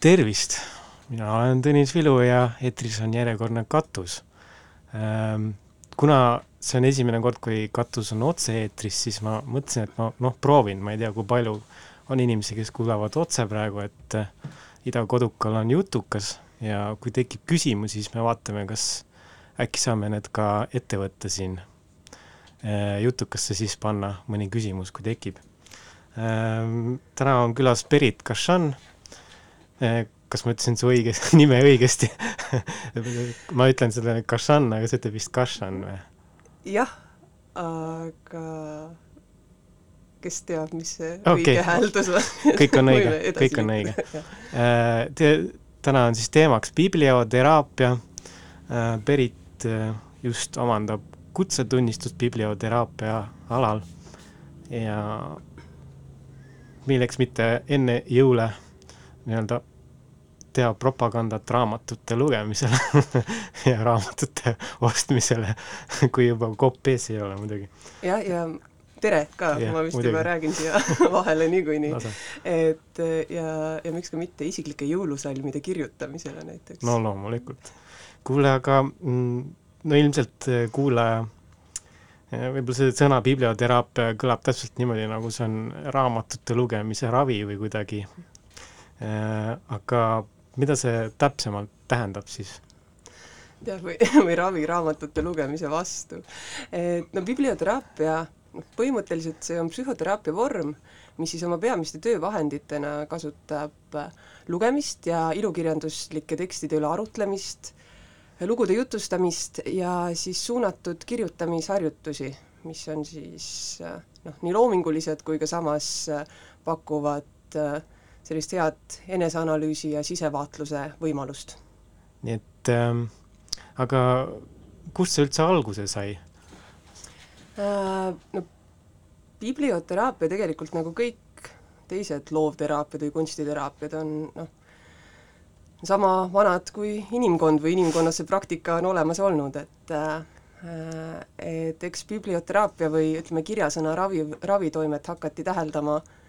tervist, mina olen Tõnis Vilu ja eetris on järjekordne Katus. Ehm, kuna see on esimene kord, kui Katus on otse-eetris, siis ma mõtlesin, et ma noh, proovin, ma ei tea, kui palju on inimesi, kes kuulavad otse praegu, et eh, Ida Kodukal on jutukas ja kui tekib küsimusi, siis me vaatame, kas äkki saame need ka ette võtta siin eh, jutukasse siis panna mõni küsimus, kui tekib. Ehm, täna on külas Berit Kašan kas ma ütlesin su õige nime õigesti ma ütlen selle Kašan, aga sa ütled vist Kašan või? jah, aga kes teab, mis see okay. õige hääldus on kõik on õige, kõik on õige. Eh, te, täna on siis teemaks biblioteraapia. Eh, Berit just omandab kutsetunnistust biblioteraapia alal ja milleks mitte enne jõule nii-öelda teha propagandat raamatute lugemisele ja raamatute ostmisele, kui juba kopp ees ei ole muidugi. jah, ja tere ka, ma vist muidugi. juba räägin siia vahele niikuinii. et ja, ja miks ka mitte isiklike jõulusalmide kirjutamisele näiteks. no loomulikult. kuule, aga mm, no ilmselt eh, kuulaja eh, võib-olla see sõna biblioteraapia kõlab täpselt niimoodi, nagu see on raamatute lugemise ravi või kuidagi Äh, aga mida see täpsemalt tähendab siis? jah, või, või ravi raamatute lugemise vastu. et no biblioteraapia, põhimõtteliselt see on psühhoteraapia vorm, mis siis oma peamiste töövahenditena kasutab lugemist ja ilukirjanduslike tekstide üle arutlemist, lugude jutustamist ja siis suunatud kirjutamisharjutusi, mis on siis noh, nii loomingulised kui ka samas pakuvad äh, sellist head eneseanalüüsi ja sisevaatluse võimalust. nii et ähm, aga kust see üldse alguse sai äh,? No biblioteraapia tegelikult nagu kõik teised loovteraapiad või kunstiteraapiad on noh, sama vanad kui inimkond või inimkonnas see praktika on olemas olnud, et äh, et eks biblioteraapia või ütleme, kirjasõna ravi, ravitoimet hakati täheldama äh,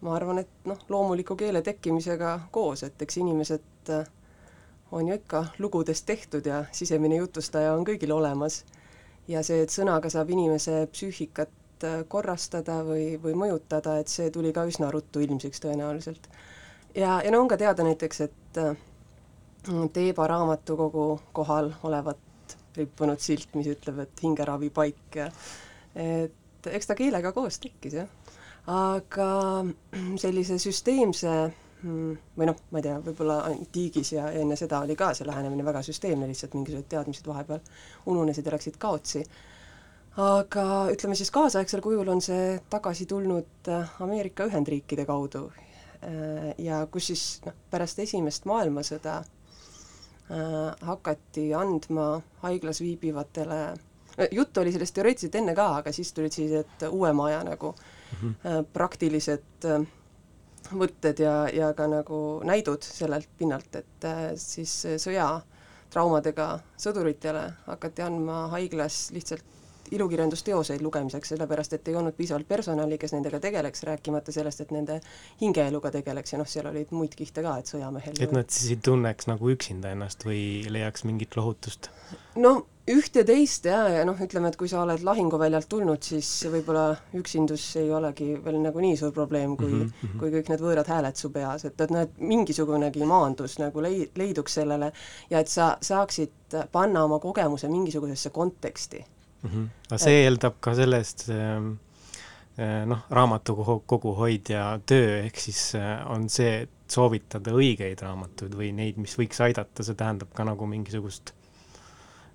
ma arvan, et noh, loomuliku keele tekkimisega koos, et eks inimesed äh, on ju ikka lugudest tehtud ja sisemine jutustaja on kõigil olemas. ja see, et sõnaga saab inimese psüühikat äh, korrastada või, või mõjutada, et see tuli ka üsna ruttu ilmsiks tõenäoliselt. ja, ja no on ka teada näiteks, et äh, Teeba raamatukogu kohal olevat rippunud silt, mis ütleb, et hingeravipaik ja et eks ta keelega koos tekkis, jah aga sellise süsteemse mm, või noh, ma ei tea, võib-olla antiigis ja enne seda oli ka see lähenemine väga süsteemne, lihtsalt mingisugused teadmised vahepeal ununesid ja läksid kaotsi. aga ütleme siis kaasaegsel kujul on see tagasi tulnud äh, Ameerika Ühendriikide kaudu äh, ja kus siis noh, pärast Esimest maailmasõda äh, hakati andma haiglas viibivatele, juttu oli sellest teoreetiliselt enne ka, aga siis tulid sellised uuema aja nagu äh, mm -hmm. praktilised äh, võtted ja, ja ka nagu näidud sellelt pinnalt, et äh, siis sõjatraumadega sõduritele hakati andma haiglas lihtsalt ilukirjandusteoseid lugemiseks, sellepärast et ei olnud piisavalt personali, kes nendega tegeleks, rääkimata sellest, et nende hingeeluga tegeleks ja noh, seal olid muid kihte ka, et sõjamehel et nad siis ei tunneks nagu üksinda ennast või leiaks mingit lohutust? no üht ja teist ja, ja noh, ütleme, et kui sa oled lahinguväljalt tulnud, siis võib-olla üksindus ei olegi veel nagu nii suur probleem, kui mm, -hmm. kui kõik need võõrad hääled su peas, et, et noh, et mingisugunegi maandus nagu lei-, leiduks sellele ja et sa saaksid panna oma kogemuse mingisugusesse konteksti mm. -hmm. aga see eeldab ka sellest ähm, äh, noh, raamatukogu hoidja töö, ehk siis äh, on see, et soovitada õigeid raamatuid või neid, mis võiks aidata, see tähendab ka nagu mingisugust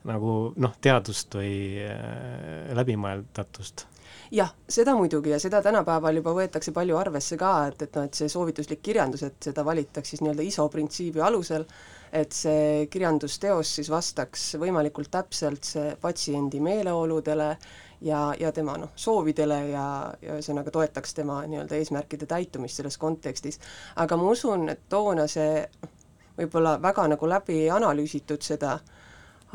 nagu noh, teadust või äh, läbimõeldatust jah, seda muidugi ja seda tänapäeval juba võetakse palju arvesse ka, et, et noh, et see soovituslik kirjandus, et seda valitaks siis nii-öelda ISO printsiibi alusel, et see kirjandusteos siis vastaks võimalikult täpselt see patsiendi meeleoludele ja, ja tema noh, soovidele ja, ja ühesõnaga toetaks tema nii-öelda eesmärkide täitumist selles kontekstis. aga ma usun, et toona see noh, võib-olla väga nagu läbi ei analüüsitud seda,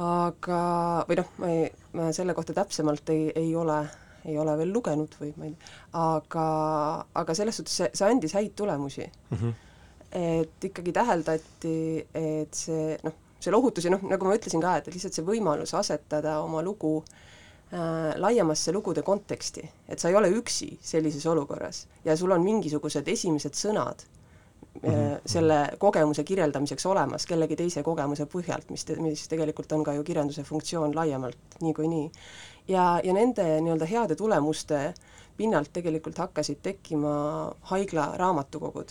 aga, või noh, ma ei, ma selle kohta täpsemalt ei, ei ole ei ole veel lugenud või ma ei tea, aga, aga selles suhtes see, see andis häid tulemusi mm. -hmm et ikkagi täheldati, et see noh, see lohutus ja noh, nagu ma ütlesin ka, et lihtsalt see võimalus asetada oma lugu äh, laiemasse lugude konteksti, et sa ei ole üksi sellises olukorras ja sul on mingisugused esimesed sõnad mm -hmm. selle kogemuse kirjeldamiseks olemas kellegi teise kogemuse põhjalt, mis te-, mis tegelikult on ka ju kirjanduse funktsioon laiemalt niikuinii. ja, ja nende nii-öelda heade tulemuste pinnalt tegelikult hakkasid tekkima haigla raamatukogud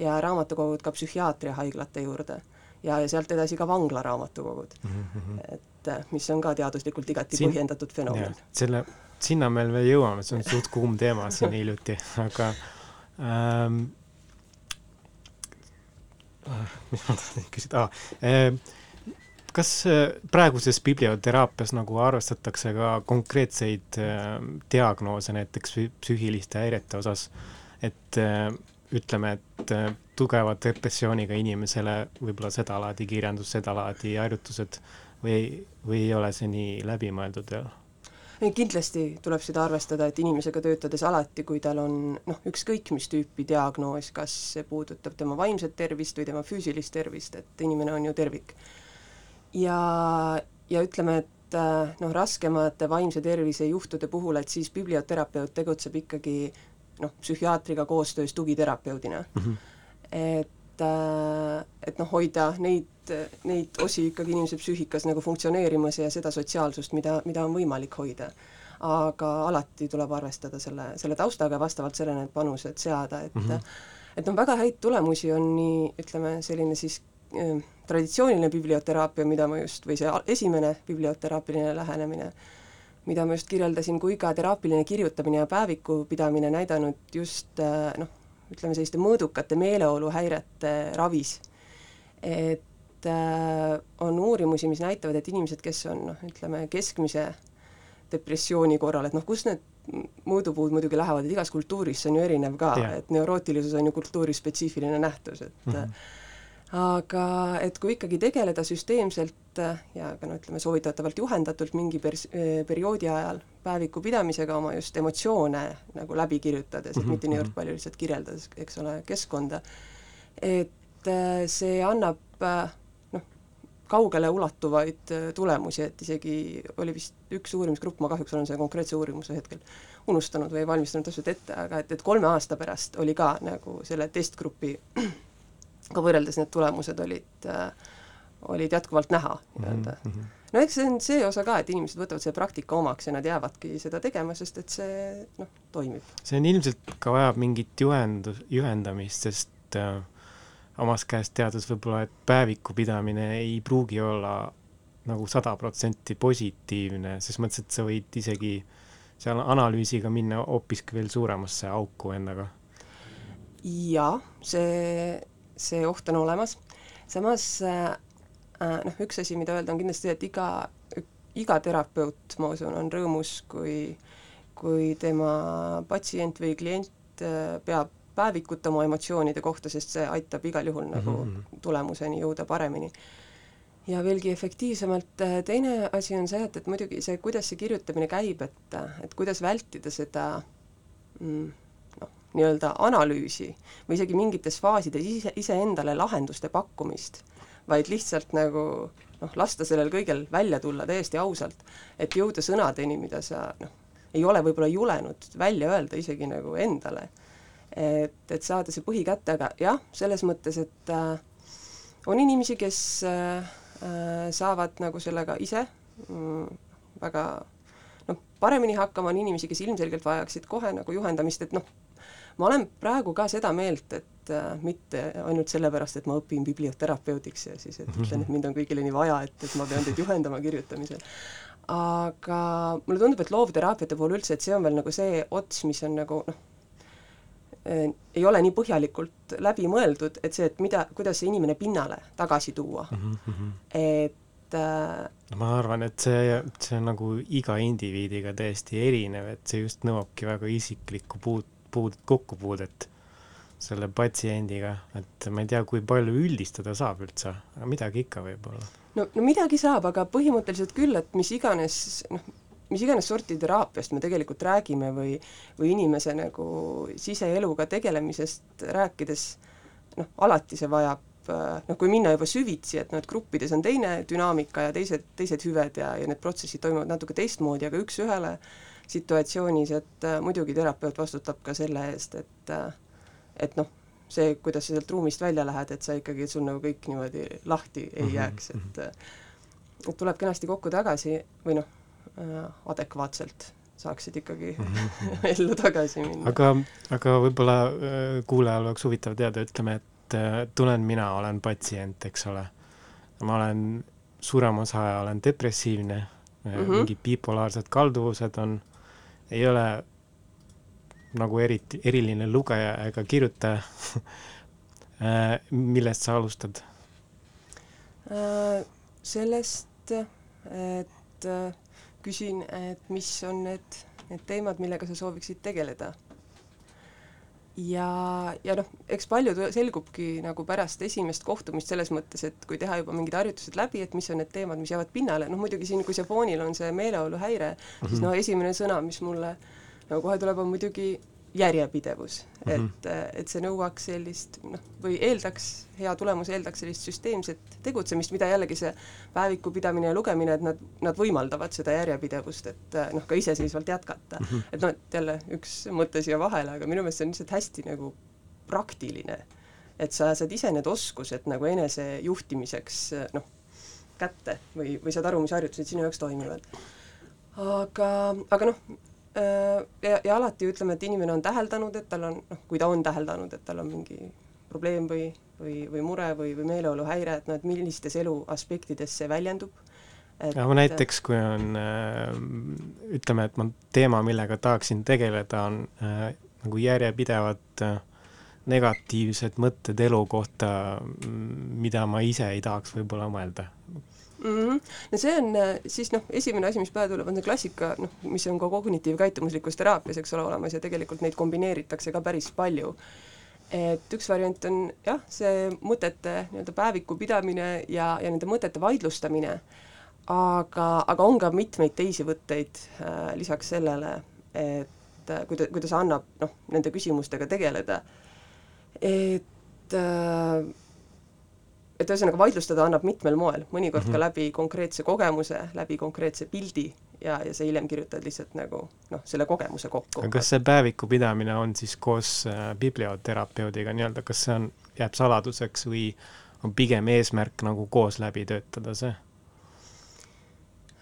ja raamatukogud ka psühhiaatriahaiglate juurde ja, ja sealt edasi ka vanglaraamatukogud mm. -hmm. et äh, mis on ka teaduslikult igati siin, põhjendatud fenomen. selle, sinna me veel jõuame, see on suht kuum teema siin hiljuti, aga ähm, äh, mis ma tahtsin küsida ah,, äh, kas praeguses biblioteraapias nagu arvestatakse ka konkreetseid äh, diagnoose näiteks psüühiliste häirete osas, et äh, ütleme, et äh, tugeva depressiooniga inimesele võib-olla sedalaadi kirjandus, sedalaadi harjutused või, või ei ole see nii läbimõeldud veel? kindlasti tuleb seda arvestada, et inimesega töötades alati, kui tal on noh, ükskõik mis tüüpi diagnoos, kas see puudutab tema vaimset tervist või tema füüsilist tervist, et inimene on ju tervik. ja, ja ütleme, et äh, noh, raskemate vaimse tervise juhtude puhul, et siis biblioterapeut tegutseb ikkagi noh, psühhiaatriga koostöös tugiterapeudina mm. -hmm. et, äh, et noh, hoida neid, neid osi ikkagi inimese psüühikas nagu funktsioneerimas ja seda sotsiaalsust, mida, mida on võimalik hoida. aga alati tuleb arvestada selle, selle taustaga ja vastavalt sellele need panused seada, et mm -hmm. et noh, väga häid tulemusi on nii, ütleme, selline siis äh, traditsiooniline biblioteraapia, mida ma just, või see esimene biblioteraapiline lähenemine, mida ma just kirjeldasin, kui ka teraapiline kirjutamine ja päeviku pidamine näidanud just äh, noh, ütleme selliste mõõdukate meeleoluhäirete ravis. et äh, on uurimusi, mis näitavad, et inimesed, kes on noh, ütleme keskmise depressiooni korral, et noh, kus need mõõdupuud muidugi lähevad, et igas kultuuris see on ju erinev ka, et neurootilisus on ju kultuuri spetsiifiline nähtus, et mm -hmm aga et kui ikkagi tegeleda süsteemselt äh, ja ka no ütleme, soovitatavalt juhendatult mingi pers-, äh, perioodi ajal päeviku pidamisega oma just emotsioone nagu läbi kirjutades et mhm, mitte niivõrd mhm. palju lihtsalt kirjeldades, eks ole, keskkonda, et äh, see annab noh, kaugele ulatuvaid tulemusi, et isegi oli vist üks uurimisgrupp, ma kahjuks olen selle konkreetse uurimuse hetkel unustanud või ei valmistanud täpselt ette, aga et, et kolme aasta pärast oli ka nagu selle testgrupi ka võrreldes need tulemused olid äh,, olid jätkuvalt näha nii-öelda mm. -hmm. no eks see on see osa ka, et inimesed võtavad selle praktika omaks ja nad jäävadki seda tegema, sest et see noh, toimib. see on ilmselt ka vajab mingit juhendus, juhendamist, sest äh, omast käest teades võib-olla, et päeviku pidamine ei pruugi olla nagu sada protsenti positiivne, ses mõttes, et sa võid isegi seal analüüsiga minna hoopiski veel suuremasse auku endaga. jaa, see see oht on olemas, samas äh, äh, noh, üks asi, mida öelda, on kindlasti see, et iga, iga terapeut, ma usun, on rõõmus, kui kui tema patsient või klient äh, peab päevikut oma emotsioonide kohta, sest see aitab igal juhul mm -hmm. nagu mhm. tulemuseni jõuda paremini. ja veelgi efektiivsemalt, teine asi on see, et, et muidugi see, kuidas see kirjutamine käib, et, et kuidas vältida seda mm, nii-öelda analüüsi või isegi mingites faasides ise, iseendale lahenduste pakkumist, vaid lihtsalt nagu noh, lasta sellel kõigel välja tulla täiesti ausalt, et jõuda sõnadeni, mida sa noh, ei ole võib-olla julenud välja öelda isegi nagu endale. et, et saada see põhi kätte, aga jah, selles mõttes, et äh, on inimesi, kes äh, äh saavad nagu sellega ise mm, väga noh, paremini hakkama, on inimesi, kes ilmselgelt vajaksid kohe nagu juhendamist, et noh, ma olen praegu ka seda meelt, et äh, mitte ainult sellepärast, et ma õpin biblioterapeudiks ja siis, et ütlen, et mind on kõigile nii vaja, et, et ma pean teid juhendama kirjutamisel. aga mulle tundub, et loovteraapiate puhul üldse, et see on veel nagu see ots, mis on nagu noh, äh, ei ole nii põhjalikult läbi mõeldud, et see, et mida, kuidas see inimene pinnale tagasi tuua mm. -hmm. et äh, ma arvan, et see, see on nagu iga indiviidiga täiesti erinev, et see just nõuabki väga isiklikku puut-, puud-, kokkupuudet selle patsiendiga, et ma ei tea, kui palju üldistada saab üldse, aga midagi ikka võib-olla. no, no midagi saab, aga põhimõtteliselt küll, et mis iganes noh, mis iganes sorti teraapiast me tegelikult räägime või, või inimese nagu siseeluga tegelemisest rääkides, noh, alati see vajab noh, kui minna juba süvitsi, et noh, et gruppides on teine dünaamika ja teised, teised hüved ja, ja need protsessid toimuvad natuke teistmoodi, aga üks-ühele situatsioonis, et äh, muidugi terapeut vastutab ka selle eest, et äh, et noh, see, kuidas sa sealt ruumist välja lähed, et sa ikkagi, sul nagu kõik niimoodi lahti ei mhm, jääks, et mhm. et tuleb kenasti kokku tagasi või noh, äh, adekvaatselt saaksid ikkagi mhm, ellu tagasi minna. aga, aga võib-olla kuulajal oleks huvitav teada, ütleme, et tulen mina, olen patsient, eks ole. ma olen, suurema osa aja olen depressiivne mm, -hmm. mingid bipolaarsed kalduvused on, ei ole nagu eriti, eriline lugeja ega kirjutaja äh, millest sa alustad? Äh, sellest, et äh, küsin, et mis on need, need teemad, millega sa sooviksid tegeleda. Ja, ja noh, eks palju selgubki nagu pärast esimest kohtumist selles mõttes, et kui teha juba mingid harjutused läbi, et mis on need teemad, mis jäävad pinnale, noh muidugi siin, kui see foonil on see meeleoluhäire mm, -hmm. siis noh, esimene sõna, mis mulle nagu kohe tuleb, on muidugi järjepidevus mm, -hmm. et, et see nõuaks sellist noh, või eeldaks, hea tulemus eeldaks sellist süsteemset tegutsemist, mida jällegi see päeviku pidamine ja lugemine, et nad, nad võimaldavad seda järjepidevust, et noh, ka iseseisvalt jätkata mm. -hmm. et noh, et jälle üks mõte siia vahele, aga minu meelest see on lihtsalt hästi nagu praktiline. et sa saad ise need oskused nagu enese juhtimiseks noh, kätte või, või saad aru, mis harjutused sinu jaoks toimivad. aga, aga noh, ja, ja alati ütleme, et inimene on täheldanud, et tal on, noh, kui ta on täheldanud, et tal on mingi probleem või, või, või mure või, või meeleoluhäire, et noh, et millistes elu aspektides see väljendub. aga näiteks, kui on äh, ütleme, et ma teema, millega tahaksin tegeleda, on äh, nagu järjepidevad äh, negatiivsed mõtted elu kohta, mida ma ise ei tahaks võib-olla mõelda mm. -hmm. no see on äh, siis noh, esimene asi, mis pähe tuleb, on see klassika, noh, mis on ka kognitiivkäitumuslikus teraapias, eks ole, olemas ja tegelikult neid kombineeritakse ka päris palju. et üks variant on jah, see mõtete nii-öelda päeviku pidamine ja, ja nende mõtete vaidlustamine, aga, aga on ka mitmeid teisi võtteid äh, lisaks sellele, et äh, kuida-, kuidas annab noh, nende küsimustega tegeleda, et äh, et ühesõnaga vaidlustada annab mitmel moel, mõnikord mm -hmm. ka mhm. läbi konkreetse kogemuse, läbi konkreetse pildi ja, ja sa hiljem kirjutad lihtsalt nagu noh, selle kogemuse kokku. aga kas see päeviku pidamine on siis koos äh, biblioterapeudiga nii-öelda, kas see on, jääb saladuseks või on pigem eesmärk nagu koos läbi töötada see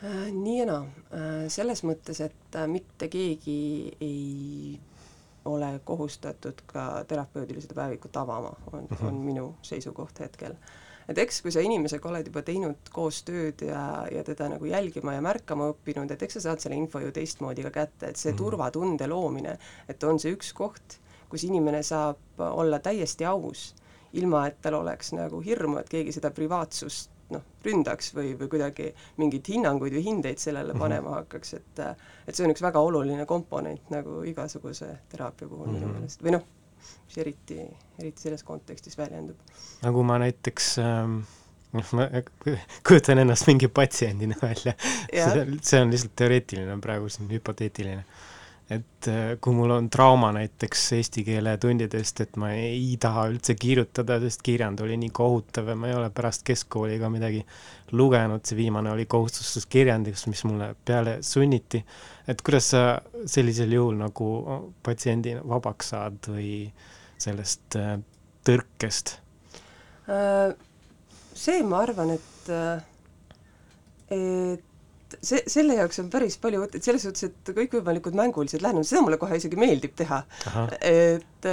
äh,? nii ja naa äh,, selles mõttes, et äh, mitte keegi ei ole kohustatud ka terapeudile seda päevikut avama, on mm, -hmm. on minu seisukoht hetkel et eks kui sa inimesega oled juba teinud koos tööd ja, ja teda nagu jälgima ja märkama õppinud, et eks sa saad selle info ju teistmoodi ka kätte, et see mm. turvatunde loomine, et on see üks koht, kus inimene saab olla täiesti aus, ilma et tal oleks nagu hirmu, et keegi seda privaatsust noh, ründaks või, või kuidagi mingeid hinnanguid või hindeid sellele mhm. panema hakkaks, et et see on üks väga oluline komponent nagu igasuguse teraapia puhul mm -hmm. minu mhm. meelest, või noh, mis eriti, eriti selles kontekstis väljendub. nagu ma näiteks ähm noh, ma kujutan ennast mingi patsiendina välja see, see on lihtsalt teoreetiline praegu siin, hüpoteetiline. Et äh, kui mul on trauma näiteks eesti keele tundidest, et ma ei taha üldse kirjutada, sest kirjand oli nii kohutav ja ma ei ole pärast keskkooli ka midagi lugenud, see viimane oli kohustuslik kirjandus, mis mulle peale sunniti, et kuidas sa sellisel juhul nagu patsiendina vabaks saad või sellest äh, tõrkest? Äh, see, ma arvan, et, et see, selle jaoks on päris palju võtteid, selles suhtes, et kõikvõimalikud mängulised lähenemised, seda mulle kohe isegi meeldib teha. et,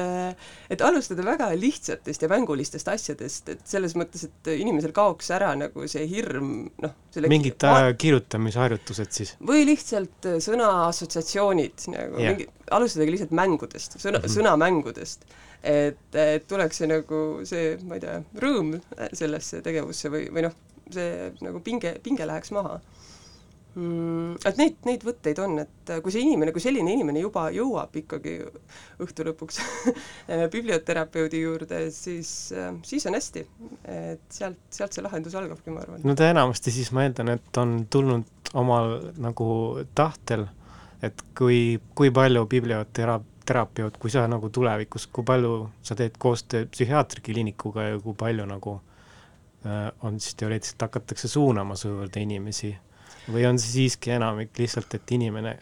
et alustada väga lihtsatest ja mängulistest asjadest, et selles mõttes, et inimesel kaoks ära nagu see hirm, noh, selle mingid äh, kirjutamisharjutused siis? või lihtsalt äh, sõna assotsiatsioonid nagu yeah. mingi, alustadagi lihtsalt mängudest, sõna mm, -hmm. sõnamängudest. et, et tuleks see nagu see, ma ei tea, rõõm sellesse tegevusse või, või noh, see nagu pinge, pinge läheks maha mm,? Et neid, neid võtteid on, et kui see inimene, kui selline inimene juba jõuab ikkagi õhtu lõpuks biblioterapeudi juurde, siis, siis on hästi. et sealt, sealt see lahendus algabki, ma arvan. no ta enamasti siis, ma eeldan, et on tulnud omal nagu tahtel, et kui, kui palju bibliotera-, terapeut, kui sa nagu tulevikus, kui palju sa teed koostööd psühhiaatrikliinikuga ja kui palju nagu äh, on siis teoreetiliselt hakatakse suunama su juurde inimesi või on see siiski enamik lihtsalt, et inimene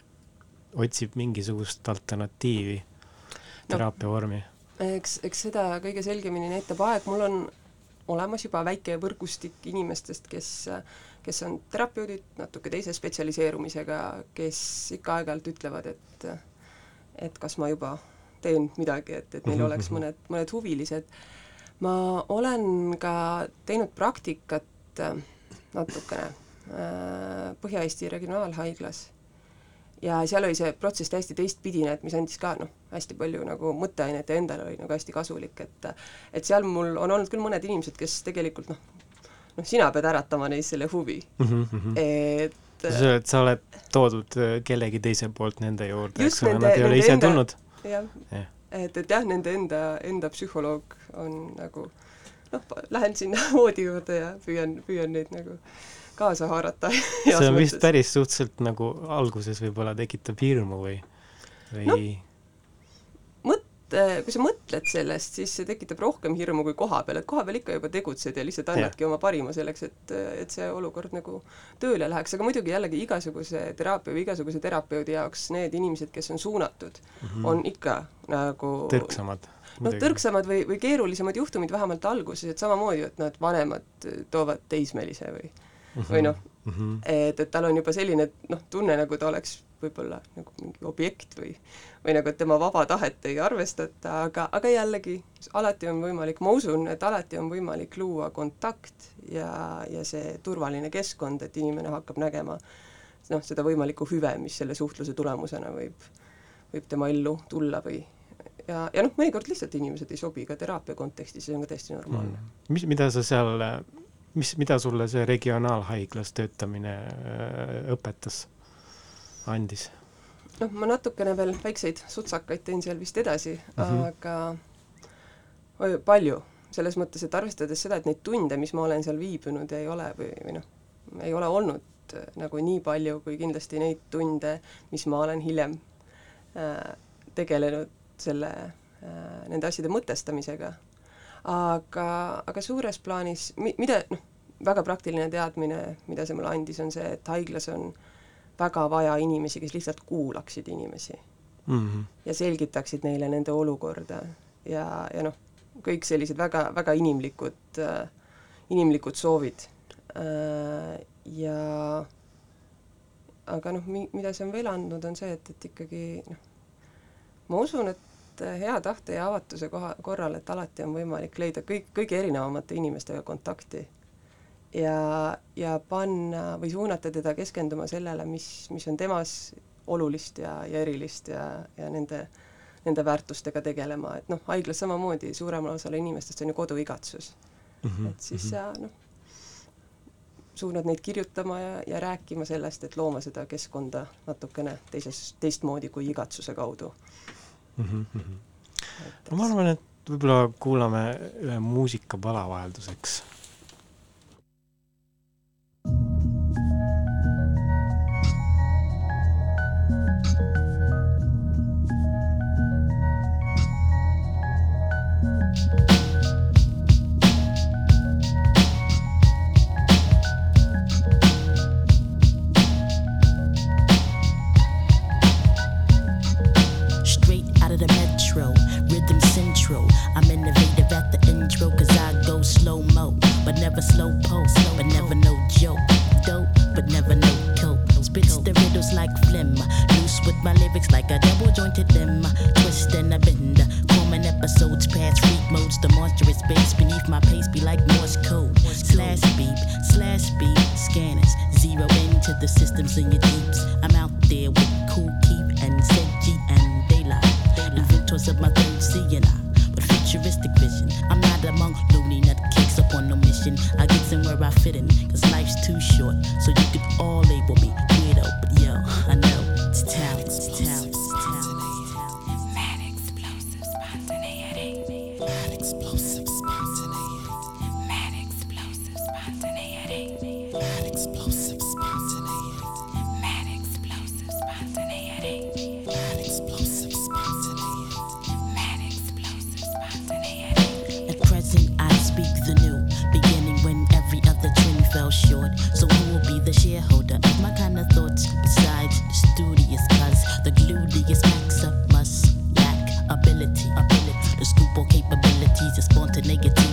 otsib mingisugust alternatiivi, teraapia vormi no,? eks, eks seda kõige selgemini näitab aeg, mul on olemas juba väike võrgustik inimestest, kes, kes on terapeudid natuke teise spetsialiseerumisega, kes ikka aeg-ajalt ütlevad, et et kas ma juba teen midagi, et, et neil oleks mhm. mõned, mõned huvilised. ma olen ka teinud praktikat natukene Põhja-Eesti Regionaalhaiglas ja seal oli see protsess täiesti teistpidine, et mis andis ka noh, hästi palju nagu mõtteainet ja endale oli nagu hästi kasulik, et et seal mul on olnud küll mõned inimesed, kes tegelikult noh, noh, sina pead äratama neis selle huvi mm. -hmm. et sa, et sa oled toodud äh, kellegi teise poolt nende juurde, eks ole, nad ei ole ise enda, tulnud? jah ja., et, et jah, nende enda, enda psühholoog on nagu noh, lähen sinna voodi juurde ja püüan, püüan neid nagu kaasa haarata see on vist päris suhteliselt nagu alguses võib-olla tekitab hirmu või, või no, mõt-, kui sa mõtled sellest, siis see tekitab rohkem hirmu kui koha peal, et koha peal ikka juba tegutsed ja lihtsalt annadki ja. oma parima selleks, et, et see olukord nagu tööle läheks, aga muidugi jällegi igasuguse teraapia või igasuguse terapeudi jaoks need inimesed, kes on suunatud mm, -hmm. on ikka nagu tõrksamad noh, tõrksamad või, või keerulisemad juhtumid vähemalt alguses, et samamoodi, et et vanemad toovad teismelise või. Või noh mm, -hmm. et, et tal on juba selline noh, tunne, nagu ta oleks võib-olla nagu mingi objekt või või nagu, et tema vaba tahet ei arvestata, aga, aga jällegi, alati on võimalik, ma usun, et alati on võimalik luua kontakt ja, ja see turvaline keskkond, et inimene hakkab nägema noh, seda võimalikku hüve, mis selle suhtluse tulemusena võib, võib tema ellu tulla või ja, ja noh, mõnikord lihtsalt inimesed ei sobi ka teraapia kontekstis, see on ka täiesti normaalne mm.. mis, mida sa seal mis, mida sulle see regionaalhaiglas töötamine äh, õpetas, andis? noh, ma natukene veel väikseid sutsakaid teen seal vist edasi mm, -hmm. aga palju, selles mõttes, et arvestades seda, et neid tunde, mis ma olen seal viibinud, ei ole või, või noh, ei ole olnud äh, nagu nii palju kui kindlasti neid tunde, mis ma olen hiljem äh, tegelenud selle äh,, nende asjade mõtestamisega aga, aga suures plaanis, mi-, mida noh, väga praktiline teadmine, mida see mulle andis, on see, et haiglas on väga vaja inimesi, kes lihtsalt kuulaksid inimesi mm. -hmm. ja selgitaksid neile nende olukorda ja, ja noh, kõik sellised väga, väga inimlikud äh,, inimlikud soovid äh,. ja aga noh, mi-, mida see on veel andnud, on see, et, et ikkagi noh, ma usun, et et hea tahte ja avatuse koha, korral, et alati on võimalik leida kõik, kõige erinevamate inimestega kontakti. ja, ja panna või suunata teda keskenduma sellele, mis, mis on temas olulist ja, ja erilist ja, ja nende, nende väärtustega tegelema, et noh, haiglas samamoodi suuremal osal inimestest on ju koduigatsus mm. -hmm, et siis -hmm. sa noh, suunad neid kirjutama ja, ja rääkima sellest, et looma seda keskkonda natukene teises, teistmoodi kui igatsuse kaudu mm. -hmm. ma arvan, et võib-olla kuulame ühe muusikapala vahelduseks ability, ability, the scoop or capabilities is born to negativity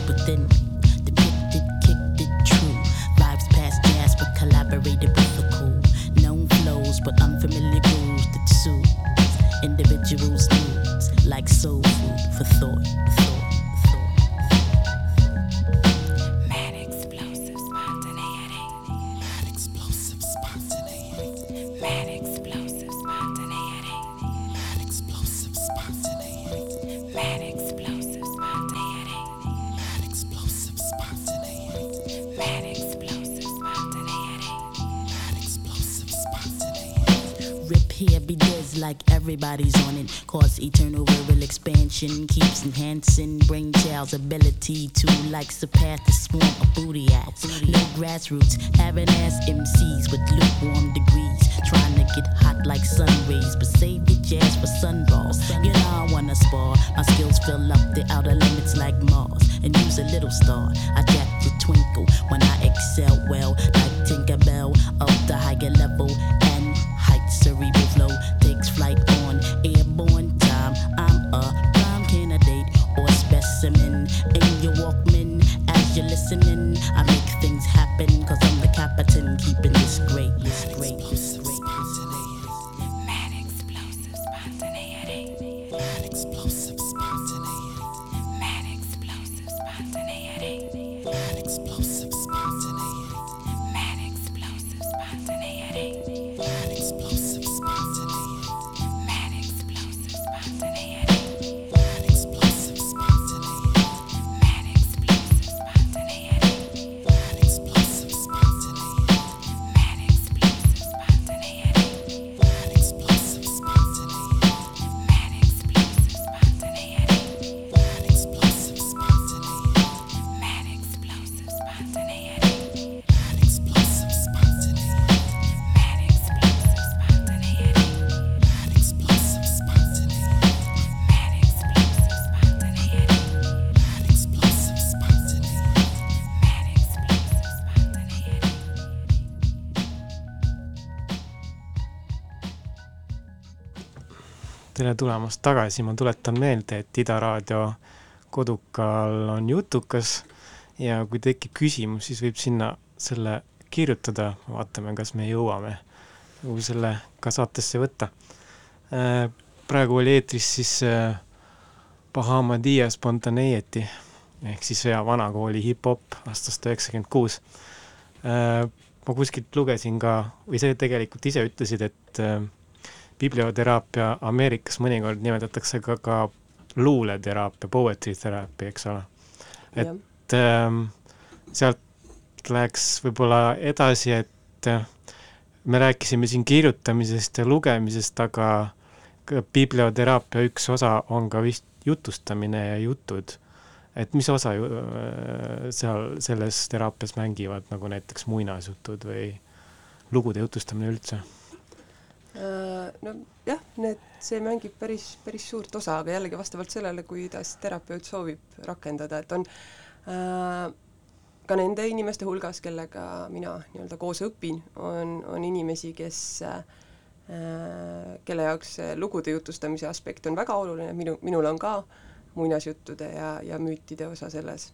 Too likes the path to swoon a booty ass. No grassroots, having ass MC tere tulemast tagasi, ma tuletan meelde, et Ida Raadio kodukal on jutukas ja kui tekib küsimus, siis võib sinna selle kirjutada, vaatame, kas me jõuame nagu selle ka saatesse võtta. praegu oli eetris siis äh, Bahama Dia Spontaneity ehk siis hea vanakooli hip-hop aastast üheksakümmend kuus. ma kuskilt lugesin ka, või sa tegelikult ise ütlesid, et äh, biblioteraapia Ameerikas mõnikord nimetatakse ka, ka luuleteraapia, poetry therapy, eks ole. et ähm, sealt läheks võib-olla edasi, et äh, me rääkisime siin kirjutamisest ja lugemisest, aga ka biblioteraapia üks osa on ka vist jutustamine ja jutud. et mis osa ju, äh, seal selles teraapias mängivad nagu näiteks muinasjutud või lugude jutustamine üldse? Äh, no jah, need, see mängib päris, päris suurt osa, aga jällegi vastavalt sellele, kuidas terapeut soovib rakendada, et on äh, ka nende inimeste hulgas, kellega mina nii-öelda koos õpin, on, on inimesi, kes äh, kelle jaoks see lugude jutustamise aspekt on väga oluline, minu, minul on ka muinasjuttude ja, ja müütide osa selles.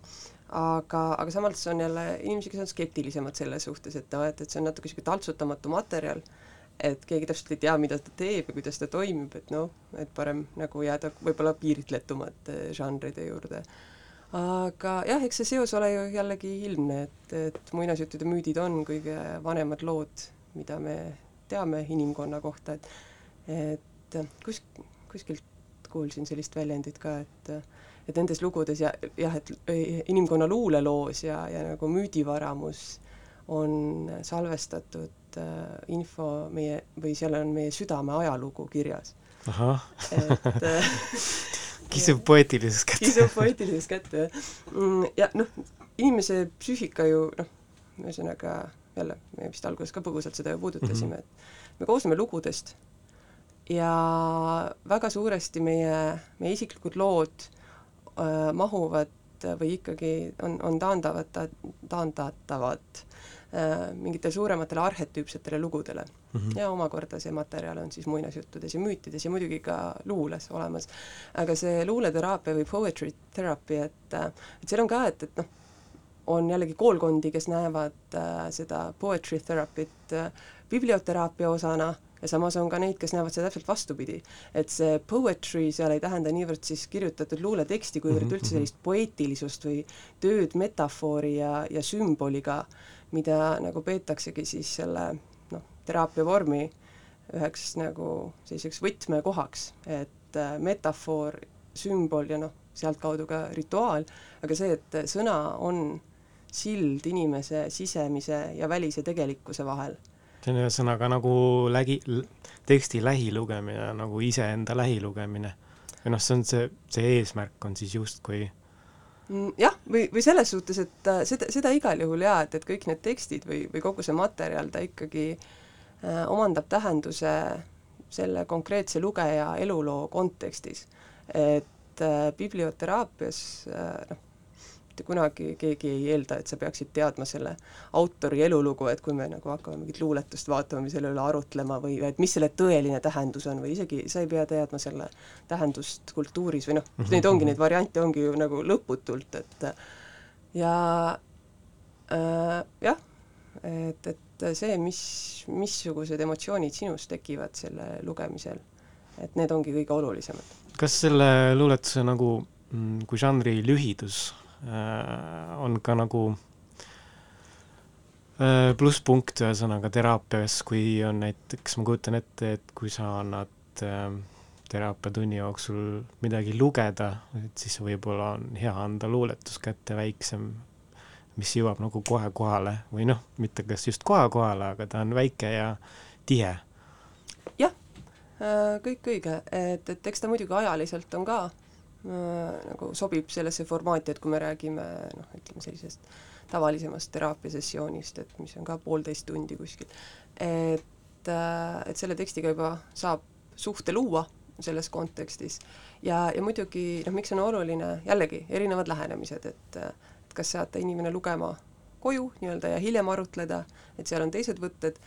aga, aga samas on jälle inimesi, kes on skeptilisemad selle suhtes, et et, et see on natuke niisugune taltsutamatu materjal, et keegi täpselt ei tea, mida ta teeb ja kuidas ta toimib, et noh, et parem nagu jääda võib-olla piiritletumate žanride juurde. aga jah, eks see seos ole ju jällegi ilmne, et, et muinasjutud ja müüdid on kõige vanemad lood, mida me teame inimkonna kohta, et et kus, kuskilt kuulsin sellist väljendit ka, et et nendes lugudes ja jah, et inimkonna luuleloos ja, ja nagu müüdivaramus on salvestatud info meie, või seal on meie südame ajalugu kirjas. et äh, kisub poeetilisest kätte. kisub poeetilisest kätte, jah. Mm, ja noh, inimese psüühika ju noh, ühesõnaga jälle, me vist alguses ka põgusalt seda ju puudutasime mm, -hmm. et me koosneme lugudest ja väga suuresti meie, meie isiklikud lood äh, mahuvad või ikkagi on, on taandavad, taandatavad äh, mingitele suurematele arhetüüpsetele lugudele mm. -hmm. ja omakorda see materjal on siis muinasjuttudes ja müütides ja muidugi ka luules olemas. aga see luuleteraapia või poetry therapy, et, et seal on ka, et, et noh, on jällegi koolkondi, kes näevad äh, seda poetry therapy't äh, biblioteraapia osana ja samas on ka neid, kes näevad seda täpselt vastupidi. et see poetry seal ei tähenda niivõrd siis kirjutatud luuleteksti, kuivõrd mm -hmm. üldse sellist poeetilisust või tööd metafoori ja, ja sümboliga, mida nagu peetaksegi siis selle noh, teraapia vormi üheks nagu selliseks võtmekohaks, et äh, metafoor, sümbol ja noh, sealtkaudu ka rituaal, aga see, et sõna on sild inimese sisemise ja välise tegelikkuse vahel see on ühesõnaga nagu lägi, teksti lähilugemine, nagu iseenda lähilugemine. või noh, see on see, see eesmärk on siis justkui jah, või, või selles suhtes, et äh, seda, seda igal juhul jaa, et, et kõik need tekstid või, või kogu see materjal, ta ikkagi äh, omandab tähenduse selle konkreetse lugeja eluloo kontekstis. et äh, biblioteraapias äh, noh, mitte kunagi keegi ei eelda, et sa peaksid teadma selle autori elulugu, et kui me nagu hakkame mingit luuletust vaatama või selle üle arutlema või et mis selle tõeline tähendus on või isegi sa ei pea teadma selle tähendust kultuuris või noh, Mhm, neid ongi, mhm. neid variante ongi ju nagu lõputult, et ja äh, jah, et, et see, mis, missugused emotsioonid sinus tekivad selle lugemisel, et need ongi kõige olulisemad. kas selle luuletuse nagu mm, kui žanri lühidus on ka nagu äh, plusspunkt ühesõnaga teraapias, kui on näiteks, ma kujutan ette, et kui sa annad äh, teraapiatunni jooksul midagi lugeda, et siis võib-olla on hea anda luuletus kätte väiksem, mis jõuab nagu kohe kohale või noh, mitte kas just kohe kohale, aga ta on väike ja tihe. Äh, kõik õige, et, et eks ta muidugi ajaliselt on ka äh, nagu sobib sellesse formaati, et kui me räägime noh, ütleme sellisest tavalisemast teraapiasessioonist, et mis on ka poolteist tundi kuskil, et äh, et selle tekstiga juba saab suhte luua selles kontekstis. ja, ja muidugi noh, miks on oluline, jällegi, erinevad lähenemised, et et kas saata inimene lugema koju nii-öelda ja hiljem arutleda, et seal on teised võtted,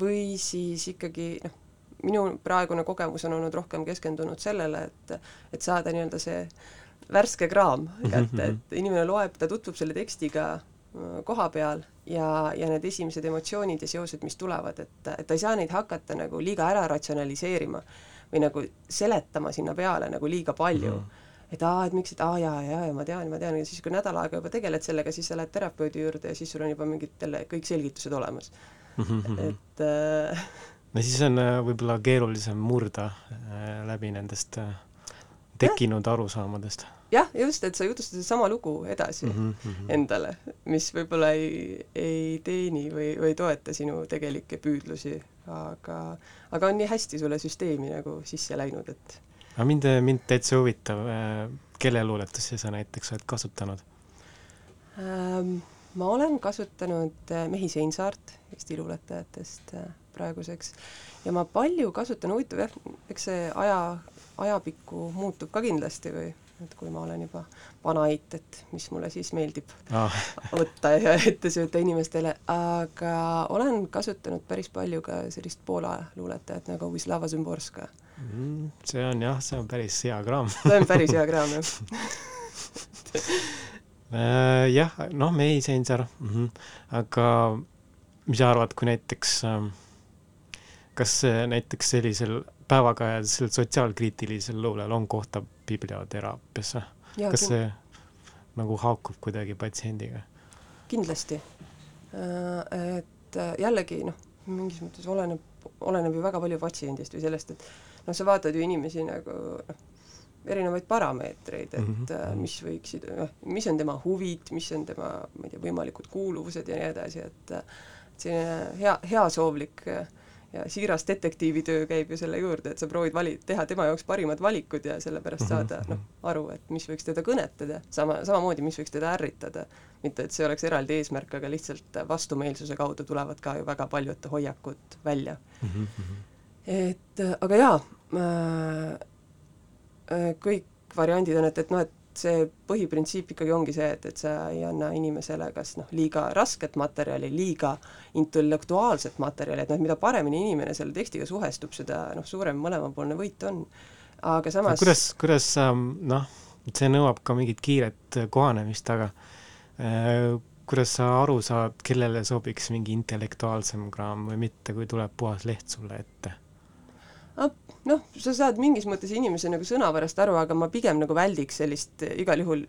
või siis ikkagi noh, minu praegune kogemus on olnud rohkem keskendunud sellele, et et saada nii-öelda see värske kraam kätte, et inimene loeb, ta tutvub selle tekstiga äh, koha peal ja, ja need esimesed emotsioonid ja seosed, mis tulevad, et, et ta ei saa neid hakata nagu liiga ära ratsionaliseerima või nagu seletama sinna peale nagu liiga palju mm. -hmm. et aa, et miks, et aa jaa, jaa, ja ma tean, ma tean, ja siis, kui nädal aega juba tegeled sellega, siis sa lähed terapeudi juurde ja siis sul on juba mingid jälle kõik selgitused olemas. et äh, no siis on äh, võib-olla keerulisem murda äh, läbi nendest äh, tekkinud arusaamadest jah, just, et sa jutustad sedasama lugu edasi mm mm. -hmm. endale, mis võib-olla ei, ei teeni või, või ei toeta sinu tegelikke püüdlusi, aga, aga on nii hästi sulle süsteemi nagu sisse läinud, et aga mind, mind täitsa huvitab, kelle luuletusi sa näiteks oled kasutanud? ähm, ma olen kasutanud Mehi Seinsaart Eesti luuletajatest praeguseks ja ma palju kasutan, huvitav jah, eks see aja, ajapikku muutub ka kindlasti või et kui ma olen juba vanaeit, et mis mulle siis meeldib Ah, võtta ja ette sööta inimestele, aga olen kasutanud päris palju ka sellist Poola luuletajat nagu Wisława Szymborska. mm, see on jah, see on päris hea kraam see on päris hea kraam, jah. Äh, jah, noh, Mei Seinsaar mm, -hmm. aga mis sa arvad, kui näiteks ähm, kas näiteks sellisel päevakajalisel sotsiaalkriitilisel luulel on kohta biblioteraapias või? Jaa, kas see nagu haakub kuidagi patsiendiga? kindlasti. Et äh, jällegi noh, mingis mõttes oleneb, oleneb ju väga palju patsiendist või sellest, et noh, sa vaatad ju inimesi nagu noh, erinevaid parameetreid, et mm -hmm. mis võiksid, noh, mis on tema huvid, mis on tema, ma ei tea, võimalikud kuuluvused ja nii edasi, et äh, et selline hea, heasoovlik äh, ja siiras detektiivitöö käib ju selle juurde, et sa proovid vali-, teha tema jaoks parimad valikud ja sellepärast Mhm, saada noh, aru, et mis võiks teda kõnetada, sama, samamoodi, mis võiks teda ärritada. mitte, et see oleks eraldi eesmärk, aga lihtsalt vastumeelsuse kaudu tulevad ka ju väga paljud hoiakud välja. Mm -hmm. et aga jaa äh, kõik variandid on, et, et noh, et see põhiprintsiip ikkagi ongi see, et, et sa ei anna inimesele kas noh, liiga rasket materjali, liiga intellektuaalset materjali, et noh, mida paremini inimene selle tekstiga suhestub, seda noh, suurem mõlemapoolne võit on. aga samas kuidas, kuidas sa noh, see nõuab ka mingit kiiret kohanemist, aga äh, kuidas sa aru saad, kellele sobiks mingi intellektuaalsem kraam või mitte, kui tuleb puhas leht sulle ette? Noh, sa saad mingis mõttes inimese nagu sõnavärast aru, aga ma pigem nagu väldiks sellist eh, igal juhul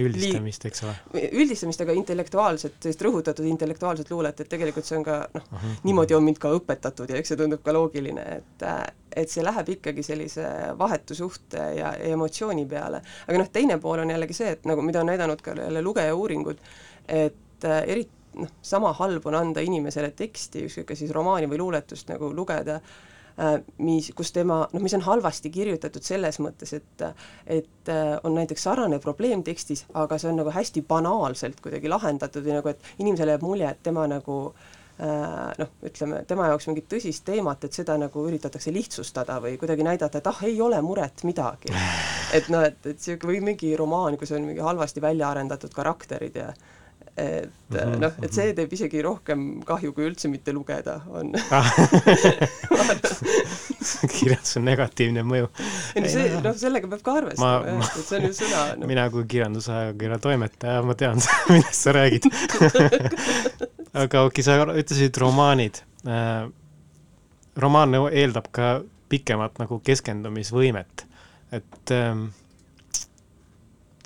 üldistamist, eks ole? üldistamist, aga intellektuaalset, sellist rõhutatud intellektuaalset luulet, et tegelikult see on ka noh, niimoodi on mind ka õpetatud ja eks see tundub ka loogiline, et äh, et see läheb ikkagi sellise vahetu suhte ja, ja emotsiooni peale. aga noh, teine pool on jällegi see, et nagu mida on näidanud ka jälle lugeja uuringud, et äh, eri, noh, sama halb on anda inimesele teksti, ükskõik kas siis romaani või luuletust nagu lugeda, äh, mis, kus tema, noh, mis on halvasti kirjutatud selles mõttes, et et äh, on näiteks sarnane probleem tekstis, aga see on nagu hästi banaalselt kuidagi lahendatud või nagu, et inimesele jääb mulje, et tema nagu äh, noh, ütleme, tema jaoks mingit tõsist teemat, et seda nagu üritatakse lihtsustada või kuidagi näidata, et ah, ei ole muret midagi. et noh, et, et niisugune või mingi romaan, kus on mingi halvasti välja arendatud karakterid ja et mm -hmm. noh, et see teeb isegi rohkem kahju, kui üldse mitte lugeda, on kirjanduse negatiivne mõju. ei no see, noh, sellega peab ka arvestama jah, et see on ju sõna no.. mina kui kirjandusajakirja toimetaja, ma tean, millest sa räägid aga okei sa ütlesid romaanid äh,. romaan eeldab ka pikemat nagu keskendumisvõimet, et ähm,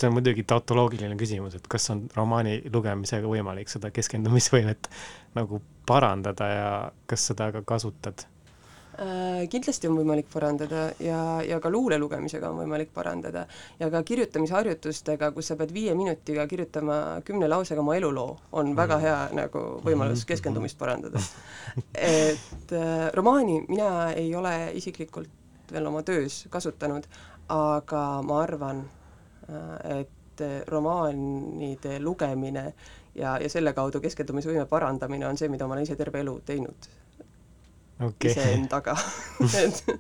see on muidugi tautoloogiline küsimus, et kas on romaani lugemisega võimalik seda keskendumisvõimet nagu parandada ja kas seda ka kasutad? Äh, kindlasti on võimalik parandada ja, ja ka luule lugemisega on võimalik parandada ja ka kirjutamisharjutustega, kus sa pead viie minutiga kirjutama kümne lausega oma eluloo, on väga mm. hea nagu võimalus mm-hmm. keskendumist parandada. et äh, romaani mina ei ole isiklikult veel oma töös kasutanud, aga ma arvan, et äh, romaanide lugemine ja, ja selle kaudu keskendumisvõime parandamine on see, mida ma olen ise terve elu teinud. Okay. iseendaga.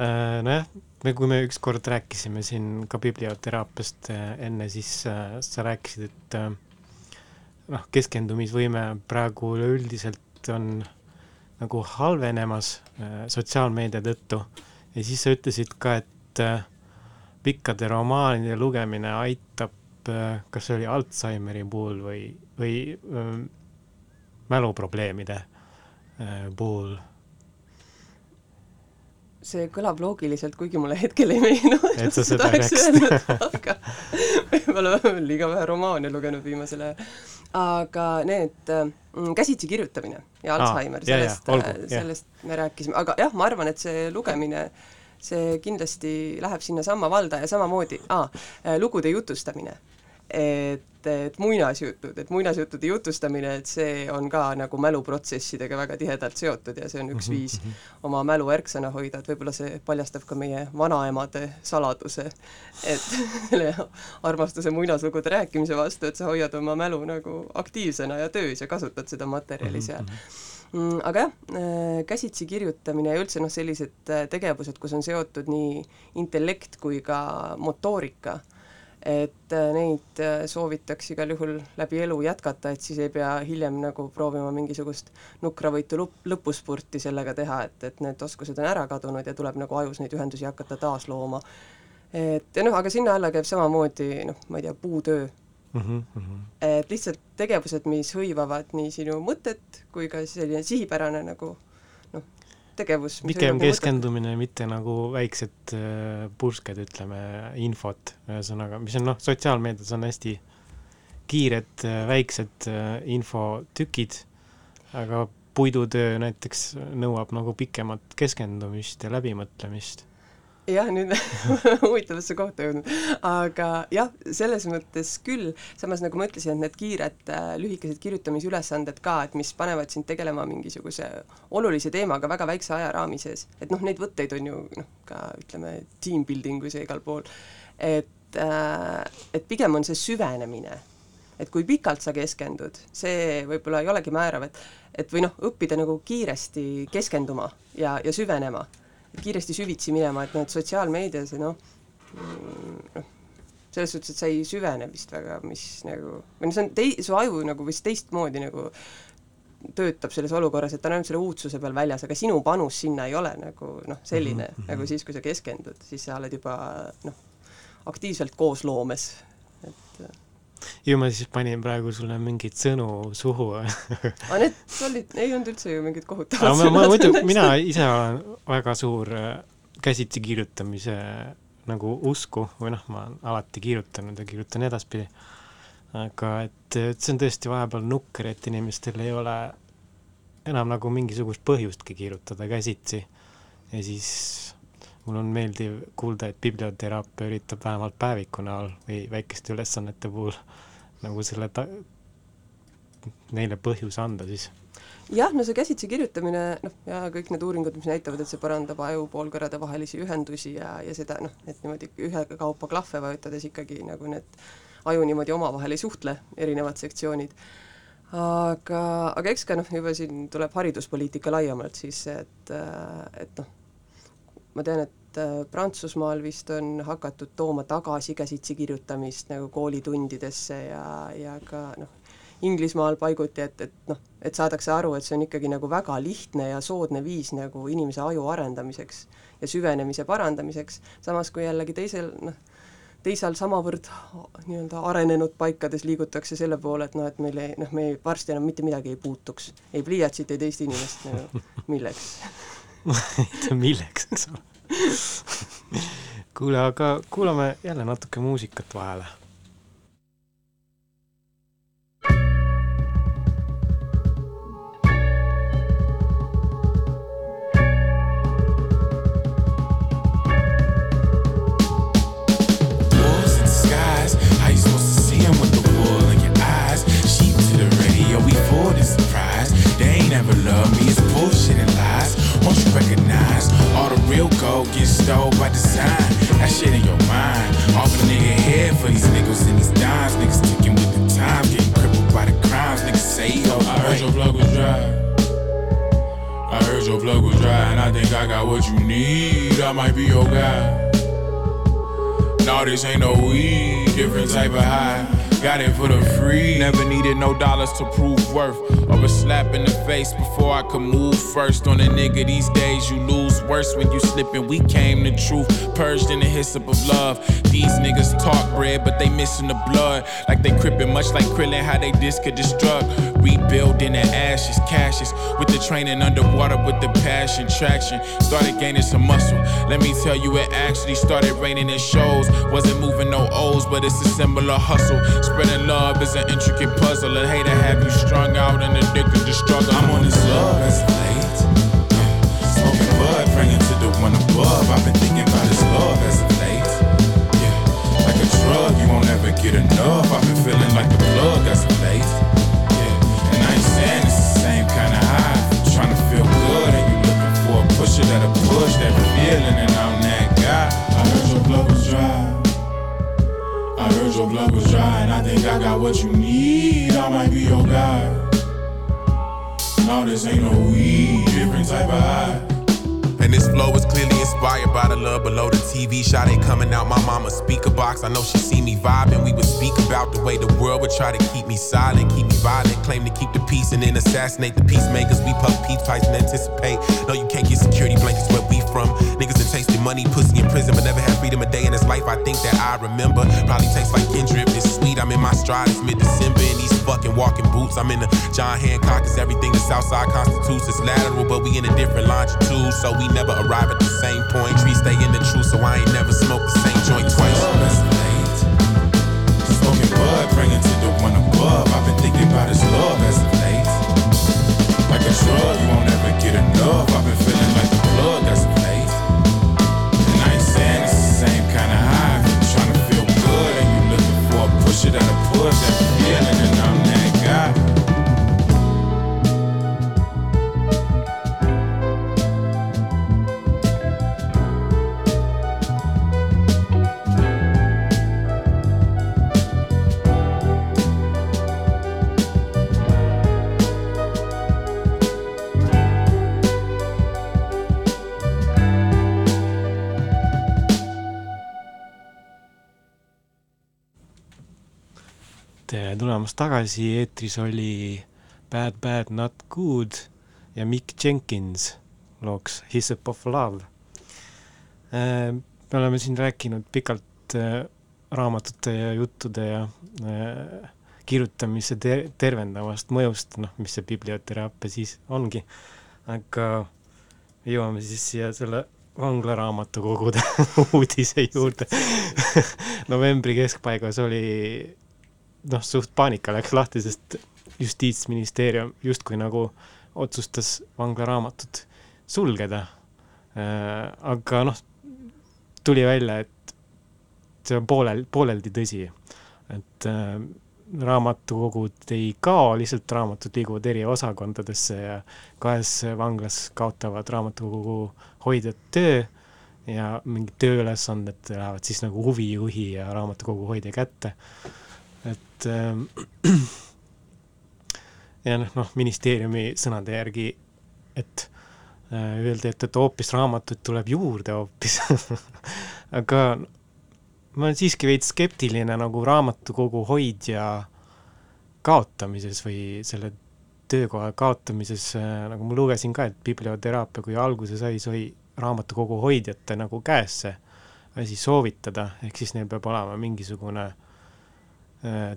Äh, nojah, me, kui me ükskord rääkisime siin ka biblioteraapiast enne, siis äh, sa rääkisid, et äh, noh, keskendumisvõime praegu üleüldiselt on nagu halvenemas äh, sotsiaalmeedia tõttu. Ja siis sa ütlesid ka, et äh, pikkade romaanide lugemine aitab, äh, kas see oli Alžeimeri puhul või, või äh, mäluprobleemide äh, puhul? see kõlab loogiliselt, kuigi mulle hetkel ei meenu, et sa seda rääkisid. aga võib-olla liiga vähe romaane lugenud viimasel ajal. aga need äh, käsitsi kirjutamine ja Alžeimer, sellest, äh, sellest me rääkisime, aga jah, ma arvan, et see lugemine äh, see kindlasti läheb sinnasamma valda ja samamoodi ah,, lugude jutustamine. et, et muinasjutud, et muinasjuttude jutustamine, et see on ka nagu mäluprotsessidega väga tihedalt seotud ja see on üks mm -hmm. viis mhm. oma mälu ärksõna hoida, et võib-olla see paljastab ka meie vanaemade saladuse, et selle armastuse muinaslugude rääkimise vastu, et sa hoiad oma mälu nagu aktiivsena ja töös ja kasutad seda materjali seal mm. -hmm Mm, aga jah, äh, käsitsi kirjutamine ja üldse noh, sellised äh, tegevused, kus on seotud nii intellekt kui ka motoorika, et äh, neid soovitaks igal juhul läbi elu jätkata, et siis ei pea hiljem nagu proovima mingisugust nukravõitu lup-, lõpuspurti sellega teha, et, et need oskused on ära kadunud ja tuleb nagu ajus neid ühendusi hakata taaslooma. et ja noh, aga sinna alla käib samamoodi noh, ma ei tea, puutöö mm. -hmm. et lihtsalt tegevused, mis hõivavad nii sinu mõtet kui ka selline sihipärane nagu noh, tegevus. pigem keskendumine, mitte nagu väiksed äh, pursked, ütleme, infot, ühesõnaga, mis on noh, sotsiaalmeedias on hästi kiired äh, väiksed äh, infotükid, aga puidutöö näiteks nõuab nagu pikemat keskendumist ja läbimõtlemist jah, nüüd huvitavasse kohta jõudnud, aga jah, selles mõttes küll, samas nagu ma ütlesin, et need kiired äh, lühikesed kirjutamisülesanded ka, et mis panevad sind tegelema mingisuguse olulise teemaga väga väikse ajaraami sees, et noh, neid võtteid on ju noh, ka ütleme, team building us ja igal pool, et äh, et pigem on see süvenemine, et kui pikalt sa keskendud, see võib-olla ei olegi määrav, et et või noh, õppida nagu kiiresti keskenduma ja, ja süvenema kiiresti süvitsi minema, et et sotsiaalmeedias noh, noh, selles suhtes, et sa ei süvene vist väga, mis nagu, või noh, see on tei-, su aju nagu vist teistmoodi nagu töötab selles olukorras, et ta on ainult selle uudsuse peal väljas, aga sinu panus sinna ei ole nagu noh, selline mm -hmm. nagu siis, kui sa keskendud, siis sa oled juba noh, aktiivselt koosloomes, ju ma siis panin praegu sulle mingeid sõnu suhu aga need olid, ei olnud üldse ju mingid kohutavad sõnad. ma muidu, mina ise olen väga suur äh, käsitsi kirjutamise nagu usku või noh, ma olen alati kirjutanud ja kirjutan edaspidi. aga et, et see on tõesti vahepeal nukker, et inimestel ei ole enam nagu mingisugust põhjustki kirjutada käsitsi. ja siis mul on meeldiv kuulda, et biblioteraapia üritab vähemalt päeviku näol või väikeste ülesannete puhul nagu selle ta-, neile põhjus anda siis? jah, no see käsitsi kirjutamine, noh, ja kõik need uuringud, mis näitavad, et see parandab ajupoolkõrrede vahelisi ühendusi ja, ja seda noh, et niimoodi ühekaupa klahve vajutades ikkagi nagu need aju niimoodi omavahel ei suhtle, erinevad sektsioonid. aga, aga eks ka noh, juba siin tuleb hariduspoliitika laiemalt siis, et, et noh, ma tean, et Prantsusmaal vist on hakatud tooma tagasi käsitsi kirjutamist nagu koolitundidesse ja, ja ka noh, Inglismaal paiguti, et, et noh, et saadakse aru, et see on ikkagi nagu väga lihtne ja soodne viis nagu inimese aju arendamiseks ja süvenemise parandamiseks, samas kui jällegi teisel noh, teisal samavõrd nii-öelda arenenud paikades liigutakse selle poole, et noh, et meil ei, noh, me ei, varsti enam mitte midagi ei puutuks. ei pliiatsit, ei teist inimest nagu, milleks? Milleks, eks ole kuule, aga kuulame jälle natuke muusikat vahele stole by design. That shit in your mind. Off a nigga head for these niggas and these dimes. Niggas ticking with the time, getting crippled by the crimes. Niggas say, yo, I heard your plug was dry. I heard your plug was dry, and I think I got what you need. I might be your guy. No, this ain't no weed, different type of high. Got it for the free. Never needed no dollars to prove worth. Or a slap in the face before I could move first. On a nigga these days, you lose worse when you slippin'. We came the truth, purged in the hyssop of love. These niggas talk bread, but they missing the blood. Like they crippin', much like Krillin, how they disc could destruct. Rebuilding the ashes, caches. With the training underwater with the passion, traction. Started gaining some muscle. Let me tell you, it actually started raining in shows. Wasn't moving no O's, but it's a similar hustle. Spreading love is an intricate puzzle. I hate to have you strung out and addicted to struggle. I'm on this love as of late. Smoking bud, praying to the one above. I've been thinking about this love as of late. Yeah. Like a drug, you won't ever get enough. I've been feeling like the plug as of late. Pusher that'll push that feeling and I'm that guy. I heard your blood was dry. I heard your blood was dry, and I think I got what you need. I might be your guy. No, this ain't no weed, different type of high. And this flow is clearly inspired by the love below the TV shot ain't coming out my mama's speaker box. I know she see me vibing. We would speak about the way the world would try to keep me silent, keep me violent, claim to keep the peace and then assassinate the peacemakers. We puff peach pipes and anticipate. No, you can't get security blankets where we from. Niggas that tasted money, pussy in prison, but never had freedom a day in his life. I think that I remember. Probably tastes like Kendrick. It's sweet. I'm in my stride. It's mid December in these fucking walking boots. I'm in the John Hancock. Everything the Southside constitutes. It's lateral, but we in a different longitude. So we never arrive at the same point. Trees stay in the truth, so I ain't never smoked the same joint twice. Smoking bud, praying to the one above. I've been thinking about his love as of late. Like a drug, you won't ever get enough. I've been feeling like the plug as of late. And I ain't saying it's the same kind of high. Trying to feel good, and you looking for a pusher tulemast tagasi, eetris oli Bad Bad Not Good ja Mick Jenkins looks Hyssop of Love. Äh, me oleme siin rääkinud pikalt äh, raamatute ja juttude ja äh, kirjutamise ter tervendavast mõjust, noh, mis see biblioteraapia siis ongi. aga jõuame siis siia selle vanglaraamatukogude uudise juurde novembri keskpaigas oli noh, suht paanika läks lahti, sest justiitsministeerium justkui nagu otsustas vanglaraamatud sulgeda äh,. aga noh, tuli välja, et see on poolel, pooleldi tõsi. et äh, raamatukogud ei kao, lihtsalt raamatud liiguvad eri osakondadesse ja kahes vanglas kaotavad raamatukogu hoidjad töö ja mingid tööülesanded lähevad siis nagu huvijuhi ja raamatukogu hoidja kätte. Et ähm, ja noh, noh, ministeeriumi sõnade järgi, et äh, öeldi, et, et hoopis raamatuid tuleb juurde hoopis aga ma olen siiski veits skeptiline nagu raamatukogu hoidja kaotamises või selle töökoha kaotamises, äh, nagu ma lugesin ka, et biblioteraapia, kui alguse sai, sai raamatukogu hoidjate nagu käes see asi soovitada, ehk siis neil peab olema mingisugune äh,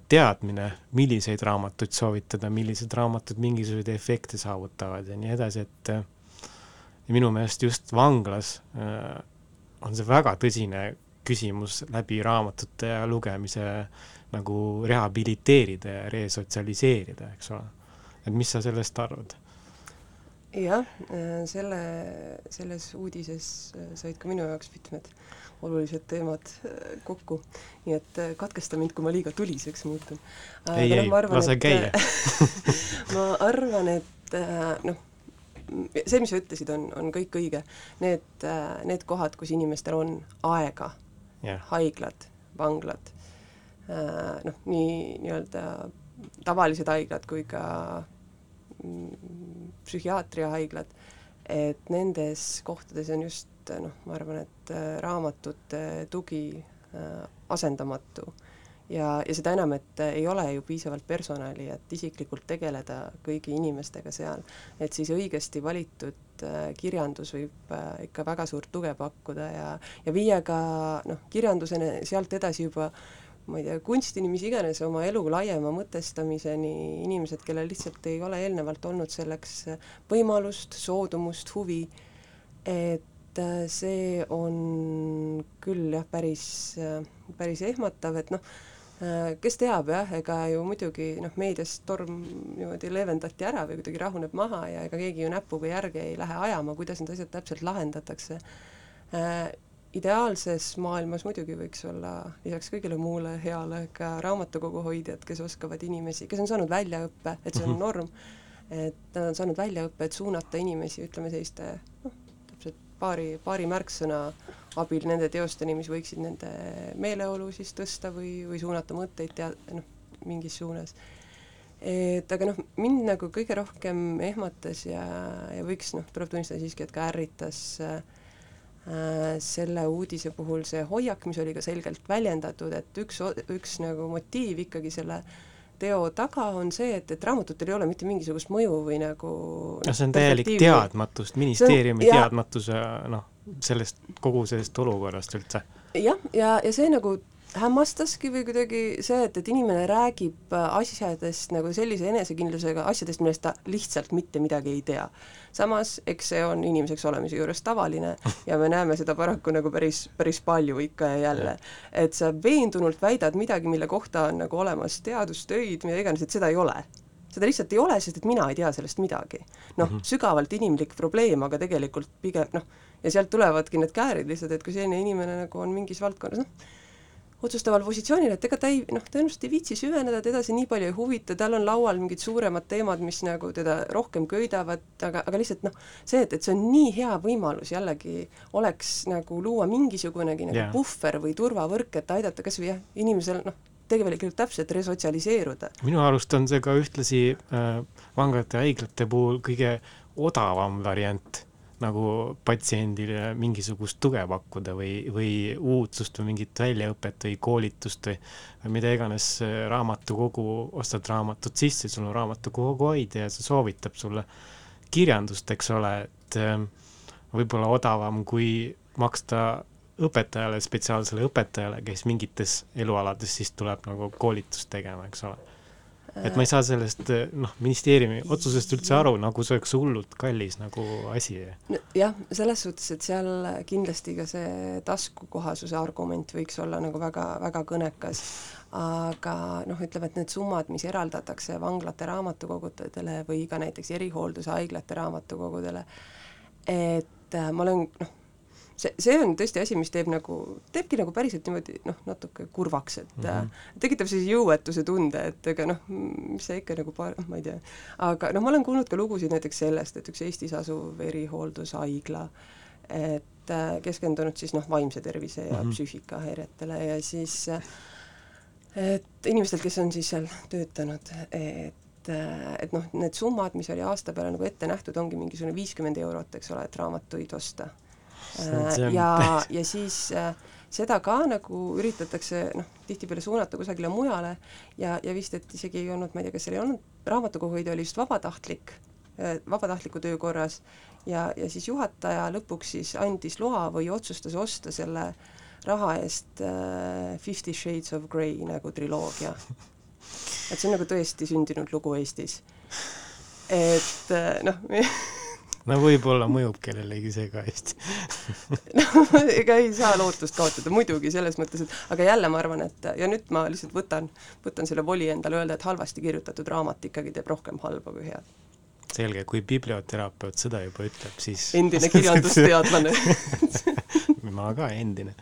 teadmine, milliseid raamatuid soovitada, millised raamatud mingisuguseid efekte saavutavad ja nii edasi, et äh, ja minu meelest just vanglas on see väga tõsine küsimus läbi raamatute ja lugemise nagu rehabiliteerida ja resotsialiseerida, eks ole. et mis sa sellest arvad? jah, selle, selles uudises said ka minu jaoks mitmed olulised teemad äh, kokku, nii et äh, katkesta mind, kui ma liiga tuliseks muutun. ei, ei, lase käia ma arvan, et äh, noh, see, mis sa ütlesid, on, on kõik õige. Need, need kohad, kus inimestel on aega yeah., haiglad, vanglad, noh, nii nii-öelda tavalised haiglad kui ka mm, psühhiaatriahaiglad, et nendes kohtades on just noh, ma arvan, et raamatute tugi asendamatu ja, ja seda enam, et ei ole ju piisavalt personali, et isiklikult tegeleda kõigi inimestega seal. et siis õigesti valitud kirjandus võib ikka väga suurt tuge pakkuda ja, ja viia ka noh, kirjanduseni sealt edasi juba ma ei tea, kunstini, mis iganes, oma elu laiema mõtestamiseni, inimesed, kellel lihtsalt ei ole eelnevalt olnud selleks võimalust, soodumust, huvi, et äh, see on küll jah, päris, päris ehmatav, et noh, Äh, kes teab jah, ega ju muidugi noh, meedias torm niimoodi leevendati ära või kuidagi rahuneb maha ja ega keegi ju näpuga järge ei lähe ajama, kuidas need asjad täpselt lahendatakse äh,. Ideaalses maailmas muidugi võiks olla lisaks kõigele muule heale ka raamatukogu hoidjad, kes oskavad inimesi, kes on saanud väljaõppe, et see on mhm. norm, et nad on saanud väljaõppe, et suunata inimesi, ütleme selliste noh, täpselt paari, paari märksõna abil nende teosteni, mis võiksid nende meeleolu siis tõsta või, või suunata mõtteid tea-, noh, mingis suunas. et aga noh, mind nagu kõige rohkem ehmatas ja, ja võiks noh, tuleb tunnistada siiski, et ka ärritas äh, selle uudise puhul see hoiak, mis oli ka selgelt väljendatud, et üks, üks nagu motiiv ikkagi selle teo taga on see, et, et raamatutel ei ole mitte mingisugust mõju või nagu no see on täielik teadmatust, ministeeriumi on, teadmatuse noh, sellest, kogu sellest olukorrast üldse. jah, ja, ja see nagu hämmastaski või kuidagi see, et, et inimene räägib asjadest nagu sellise enesekindlusega, asjadest, millest ta lihtsalt mitte midagi ei tea. samas, eks see on inimeseks olemise juures tavaline ja me näeme seda paraku nagu päris, päris palju ikka ja jälle. et sa veendunult väidad midagi, mille kohta on nagu olemas teadustöid, mida iganes, et seda ei ole seda lihtsalt ei ole, sest et mina ei tea sellest midagi. noh mm -hmm., sügavalt inimlik probleem, aga tegelikult pigem noh, ja sealt tulevadki need käärid lihtsalt, et kui selline inimene nagu on mingis valdkonnas noh, otsustaval positsioonil, et ega ta ei noh, tõenäoliselt ei viitsi süveneda, teda see nii palju ei huvita, tal on laual mingid suuremad teemad, mis nagu teda rohkem köidavad, aga, aga lihtsalt noh, see, et, et see on nii hea võimalus jällegi, oleks nagu luua mingisugunegi nagu yeah. puhver või turvavõrk, et aidata kas või jah, inimesel noh, tegelikult täpselt resotsialiseeruda. minu arust on see ka ühtlasi äh, vanglate ja haiglate puhul kõige odavam variant nagu patsiendile mingisugust tuge pakkuda või, või uudsust või mingit väljaõpet või koolitust või, või mida iganes raamatukogu, ostad raamatut sisse, sul on raamatukogu hoidja ja see soovitab sulle kirjandust, eks ole, et ähm, võib-olla odavam, kui maksta õpetajale, spetsiaalsele õpetajale, kes mingites elualades siis tuleb nagu koolitust tegema, eks ole et ma ei saa sellest noh, ministeeriumi otsusest üldse aru, nagu see oleks hullult kallis nagu asi. jah, selles suhtes, et seal kindlasti ka see taskukohasuse argument võiks olla nagu väga, väga kõnekas, aga noh, ütleme, et need summad, mis eraldatakse vanglate raamatukogudele või ka näiteks erihoolduse haiglate raamatukogudele, et äh, ma olen noh, see, see on tõesti asi, mis teeb nagu, teebki nagu päriselt niimoodi noh, natuke kurvaks, et mm -hmm. tekitab sellise jõuetuse tunde, et ega noh, mis sa ikka nagu paar-, ma ei tea. aga noh, ma olen kuulnud ka lugusid näiteks sellest, et üks Eestis asuv erihooldushaigla, et äh, keskendunud siis noh, vaimse tervise ja mm -hmm. psüühikahäiretele ja siis et inimestel, kes on siis seal töötanud, et et noh, need summad, mis oli aasta peale nagu ette nähtud, ongi mingisugune viiskümmend eurot, eks ole, et raamatuid osta ja, ja siis äh, seda ka nagu üritatakse noh, tihtipeale suunata kusagile mujale ja, ja vist, et isegi ei olnud, ma ei tea, kas seal ei olnud, raamatukoguhoid oli just vabatahtlik, äh, vabatahtliku töö korras ja, ja siis juhataja lõpuks siis andis loa või otsustas osta selle raha eest äh, Fifty Shades of Grey nagu triloogia. et see on nagu tõesti sündinud lugu Eestis. et äh, noh no võib-olla mõjub kellelegi see ka hästi. No ega ei saa lootust kaotada, muidugi, selles mõttes, et aga jälle ma arvan, et ja nüüd ma lihtsalt võtan, võtan selle voli endale öelda, et halvasti kirjutatud raamat ikkagi teeb rohkem halba kui head. selge, kui biblioterapeut seda juba ütleb, siis endine kirjandusteadlane. Ma ka endine.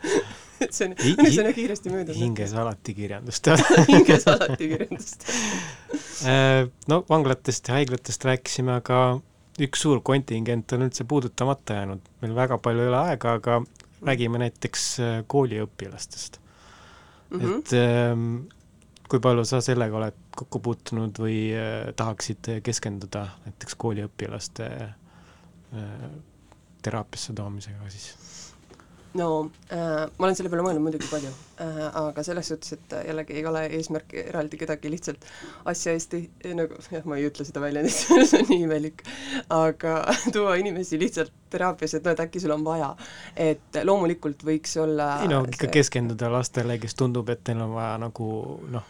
See on, õnneks on jah kiiresti möödas. hinges alati kirjandusteadlane. Hinges alati kirjandusteadlane. Äh, no vanglatest ja haiglatest rääkisime, aga üks suur kontingent on üldse puudutamata jäänud, meil väga palju ei ole aega, aga räägime näiteks äh, kooliõpilastest mm. -hmm. et ähm, kui palju sa sellega oled kokku puutunud või äh, tahaksid keskenduda näiteks kooliõpilaste äh, teraapiasse toomisega siis? No äh, ma olen selle peale mõelnud muidugi palju äh,, aga selles suhtes, et jällegi ei ole eesmärk eraldi kedagi lihtsalt asja eest ei, nagu jah, ma ei ütle seda väljendit see on nii imelik, aga tuua inimesi lihtsalt teraapiasse, et noh, et äkki sul on vaja. et loomulikult võiks olla ei no ikka keskenduda lastele, kes tundub, et neil on vaja nagu noh,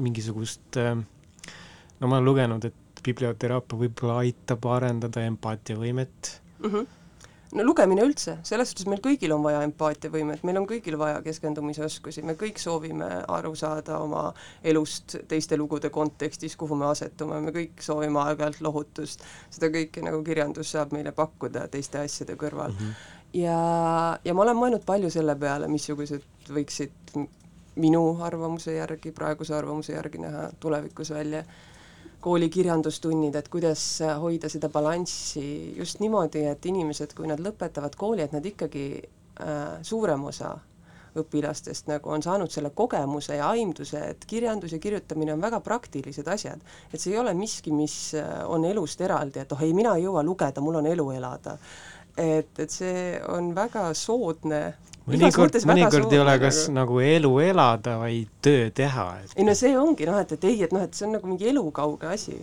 mingisugust äh, no ma olen lugenud, et biblioteraapia võib-olla aitab arendada empaatiavõimet mm. -hmm no lugemine üldse, selles suhtes meil kõigil on vaja empaatiavõimet, meil on kõigil vaja keskendumisoskusi, me kõik soovime aru saada oma elust teiste lugude kontekstis, kuhu me asetume, me kõik soovime aeg-ajalt lohutust, seda kõike nagu kirjandus saab meile pakkuda teiste asjade kõrval mm. -hmm. ja, ja ma olen mõelnud palju selle peale, missugused võiksid minu arvamuse järgi, praeguse arvamuse järgi näha tulevikus välja kooli kirjandustunnid, et kuidas hoida seda balanssi just niimoodi, et inimesed, kui nad lõpetavad kooli, et nad ikkagi äh, suurem osa õpilastest nagu on saanud selle kogemuse ja aimduse, et kirjandus ja kirjutamine on väga praktilised asjad. et see ei ole miski, mis äh, on elust eraldi, et oh ei, mina ei jõua lugeda, mul on elu elada. Et, et see on väga soodne mõnikord, mõnikord ei ole kas nagu... elu elada, vaid töö teha et.... ei no see ongi noh, et, et ei, et noh, et see on nagu mingi elukauge asi.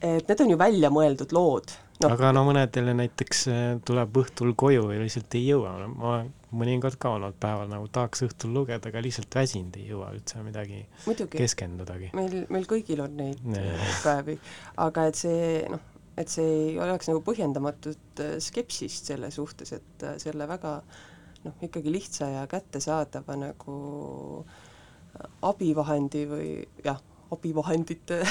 et need on ju väljamõeldud lood no.. aga no mõnedele näiteks äh, tuleb õhtul koju ja lihtsalt ei jõua, ma mõnikord ka olnud päeval nagu tahaks õhtul lugeda, aga lihtsalt väsinud ei jõua üldse midagi Muidugi. keskendudagi. meil, meil kõigil on neid nee. päevi, aga et see noh, et see ei oleks nagu põhjendamatut äh, skepsist selle suhtes, et äh, selle väga äh, noh, ikkagi lihtsa ja kättesaadava nagu abivahendi või jah, abivahendite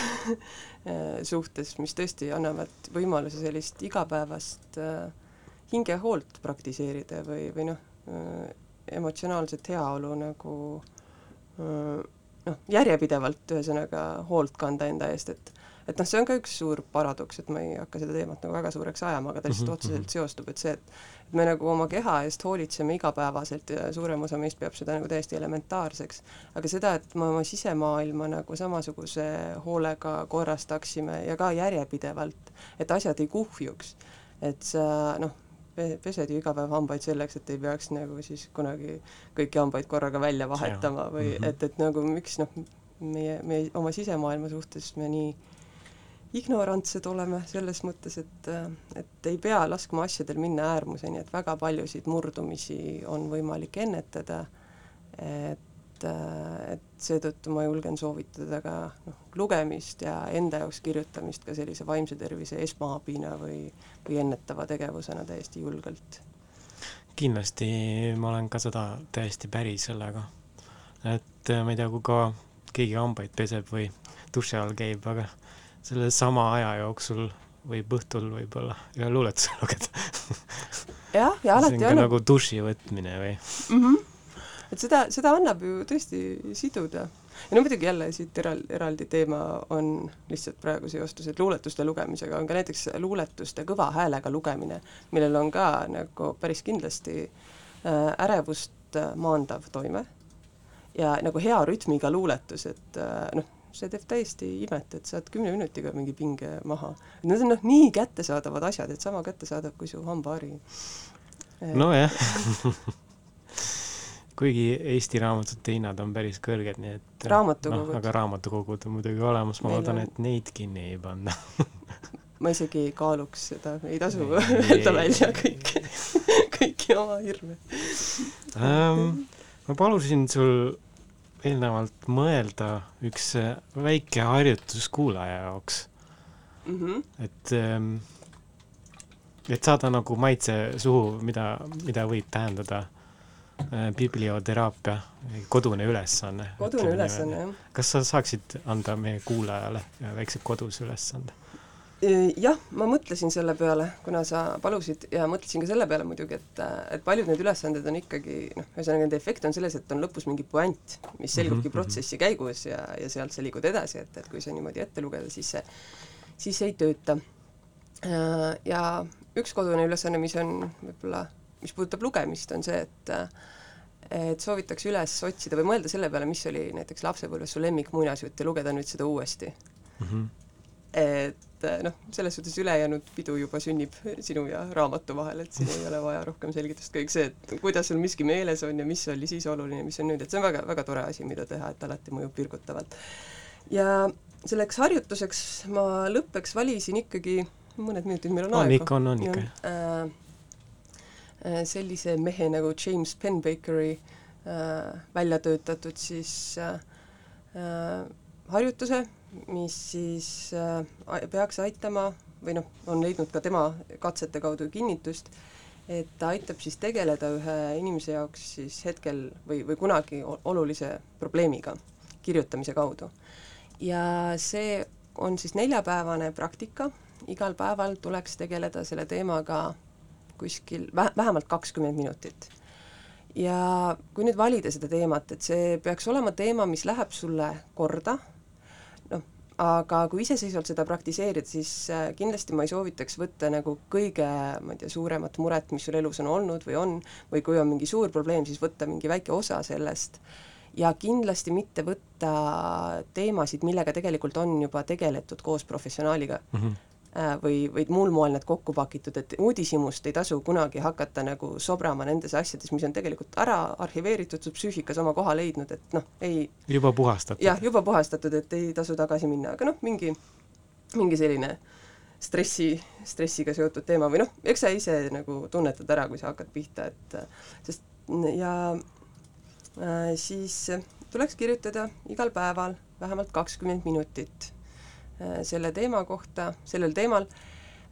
suhtes, mis tõesti annavad võimaluse sellist igapäevast äh, hingehoolt praktiseerida või, või noh äh,, emotsionaalset heaolu nagu äh, noh, järjepidevalt ühesõnaga hoolt kanda enda eest, et et noh, see on ka üks suur paradoks, et ma ei hakka seda teemat nagu väga suureks ajama, aga ta lihtsalt mm -hmm. otseselt mhm. seostub, et see, et me nagu oma keha eest hoolitseme igapäevaselt ja suurem osa meist peab seda nagu täiesti elementaarseks. aga seda, et me oma sisemaailma nagu samasuguse hoolega korrastaksime ja ka järjepidevalt, et asjad ei kuhjuks. et sa noh, pesed ju iga päev hambaid selleks, et ei peaks nagu siis kunagi kõiki hambaid korraga välja vahetama või -hmm. et, et nagu miks noh, meie, meie oma sisemaailma suhtes me nii ignorantsed oleme selles mõttes, et, et ei pea laskma asjadel minna äärmuseni, et väga paljusid murdumisi on võimalik ennetada, et, et seetõttu ma julgen soovitada ka noh, lugemist ja enda jaoks kirjutamist ka sellise vaimse tervise esmaabina või, või ennetava tegevusena täiesti julgelt. kindlasti ma olen ka seda täiesti päri sellega, et ma ei tea, kui ka keegi hambaid peseb või duši all käib, aga selle sama aja jooksul võib õhtul võib-olla ühe luuletuse lugeda. jah, ja alati annab nagu duši võtmine või? mm. -hmm. et seda, seda annab ju tõesti siduda. ja no muidugi jälle siit eral-, eraldi teema on lihtsalt praegu seostus, et luuletuste lugemisega on ka näiteks luuletuste kõva häälega lugemine, millel on ka nagu päris kindlasti äh, ärevust äh, maandav toime ja nagu hea rütmiga luuletus, et äh, noh, see teeb täiesti imet, et saad kümne minutiga mingi pinge maha. Need on noh, nii kättesaadavad asjad, et sama kättesaadav kui su hambahari. nojah. kuigi Eesti raamatute hinnad on päris kõrged, nii et Raamatukogud. noh, aga raamatukogud on muidugi olemas, ma loodan, on- et neid kinni ei panda. ma isegi ei kaaluks seda, ei tasu öelda välja kõiki, kõiki oma hirme. ähm,. ma palusin sul eelnevalt mõelda üks äh, väike harjutus kuulaja jaoks, Mhm. et ähm, et saada nagu maitse suhu, mida, mida võib tähendada äh, biblioteraapia, kodune ülesanne. kodune ülesanne, jah. kas sa saaksid anda meie kuulajale ühe väikse koduse ülesande? jah, ma mõtlesin selle peale, kuna sa palusid ja mõtlesin ka selle peale muidugi, et, et paljud need ülesanded on ikkagi noh, ühesõnaga nende efekt on selles, et on lõpus mingi puänt, mis selgubki Mhm, protsessi käigus ja, ja sealt sa liigud edasi, et, et kui sa niimoodi ette lugeda, siis see, siis see ei tööta. Ja üks kodune ülesanne, mis on võib-olla, mis puudutab lugemist, on see, et et soovitakse üles otsida või mõelda selle peale, mis oli näiteks lapsepõlves su lemmik muinasjutt ja lugeda nüüd seda uuesti et noh, selles suhtes ülejäänud pidu juba sünnib sinu ja raamatu vahel, et siin ei ole vaja rohkem selgitust, kõik see, et kuidas sul miski meeles on ja mis oli siis oluline, mis on nüüd, et see on väga, väga tore asi, mida teha, et alati mõjub virgutavalt. ja selleks harjutuseks ma lõppeks valisin ikkagi, mõned minutid meil on, On aega. ikka, on, on ikka. Äh, äh, sellise mehe nagu James Penbakeri äh, välja töötatud siis äh, äh, harjutuse, mis siis äh, peaks aitama või noh, on leidnud ka tema katsete kaudu kinnitust, et ta aitab siis tegeleda ühe inimese jaoks siis hetkel või, või kunagi olulise probleemiga kirjutamise kaudu. ja see on siis neljapäevane praktika, igal päeval tuleks tegeleda selle teemaga kuskil vä-, vähemalt kakskümmend minutit ja kui nüüd valida seda teemat, et see peaks olema teema, mis läheb sulle korda, aga kui iseseisvalt seda praktiseerida, siis äh, kindlasti ma ei soovitaks võtta nagu kõige, ma ei tea, suuremat muret, mis sul elus on olnud või on, või kui on mingi suur probleem, siis võtta mingi väike osa sellest ja kindlasti mitte võtta teemasid, millega tegelikult on juba tegeletud koos professionaaliga mm. -hmm. Äh, või, või muul moel need kokku pakitud, et uudishimust ei tasu kunagi hakata nagu sobrama nendes asjades, mis on tegelikult ära arhiveeritud, su psüühikas oma koha leidnud, et noh, ei juba puhastatud. jah, juba puhastatud, et ei tasu tagasi minna, aga noh, mingi, mingi selline stressi, stressiga seotud teema või noh, eks sa ise nagu tunnetad ära, kui sa hakkad pihta, et sest ja äh, siis tuleks kirjutada igal päeval vähemalt kakskümmend minutit selle teema kohta, sellel teemal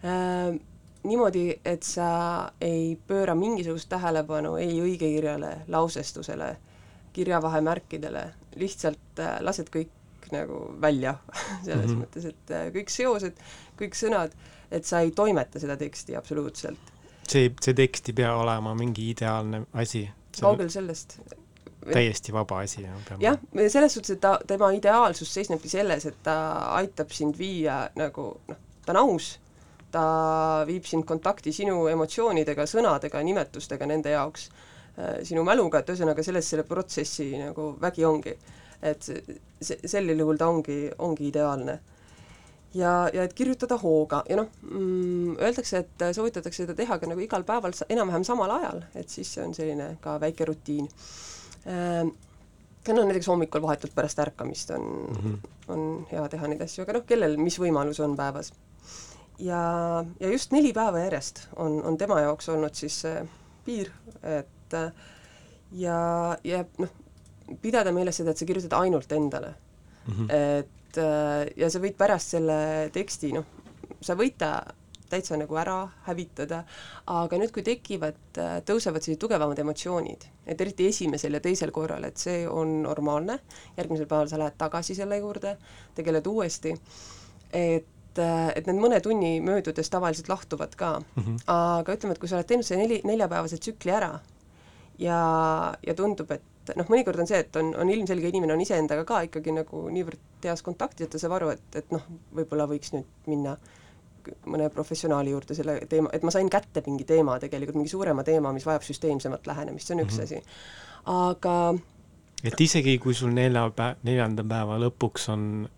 äh, niimoodi, et sa ei pööra mingisugust tähelepanu ei õigekirjale, lausestusele, kirjavahemärkidele, lihtsalt äh, lased kõik nagu välja selles mm. -hmm. mõttes, et äh, kõik seosed, kõik sõnad, et sa ei toimeta seda teksti absoluutselt. see, see tekst ei pea olema mingi ideaalne asi. kaugel sellest. Täiesti vaba asi. jah, selles suhtes, et ta, tema ideaalsus seisnebki selles, et ta aitab sind viia nagu noh, ta on aus, ta viib sind kontakti sinu emotsioonidega, sõnadega, nimetustega nende jaoks, sinu mäluga, et ühesõnaga selles selle protsessi nagu vägi ongi. et see, sellisel juhul ta ongi, ongi ideaalne ja, ja et kirjutada hooga ja noh mm,, öeldakse, et soovitatakse seda teha ka nagu igal päeval enam-vähem samal ajal, et siis see on selline ka väike rutiin äh,. No näiteks hommikul vahetult pärast ärkamist on mm. -hmm. on hea teha neid asju, aga noh, kellel mis võimalus on päevas. ja, ja just neli päeva järjest on, on tema jaoks olnud siis see piir, et ja, ja noh, pidada meeles seda, et sa kirjutad ainult endale Mhm. et äh, ja sa võid pärast selle teksti, noh, sa võid ta täitsa nagu ära hävitada, aga nüüd, kui tekivad, tõusevad sellised tugevamad emotsioonid, et eriti esimesel ja teisel korral, et see on normaalne, järgmisel päeval sa lähed tagasi selle juurde, tegeled uuesti, et et, et need mõne tunni möödudes tavaliselt lahtuvad ka mm. -hmm. aga ütleme, et kui sa oled teinud selle neli, neljapäevase tsükli ära ja, ja tundub, et noh, mõnikord on see, et on, on ilmselge inimene on iseendaga ka ikkagi nagu niivõrd heas kontaktis, et ta saab aru, et, et noh, võib-olla võiks nüüd minna mõne professionaali juurde selle teema, et ma sain kätte mingi teema tegelikult, mingi suurema teema, mis vajab süsteemsemat lähenemist, see on üks mm -hmm. asi. aga et isegi, kui sul neljapäev, neljanda päeva lõpuks on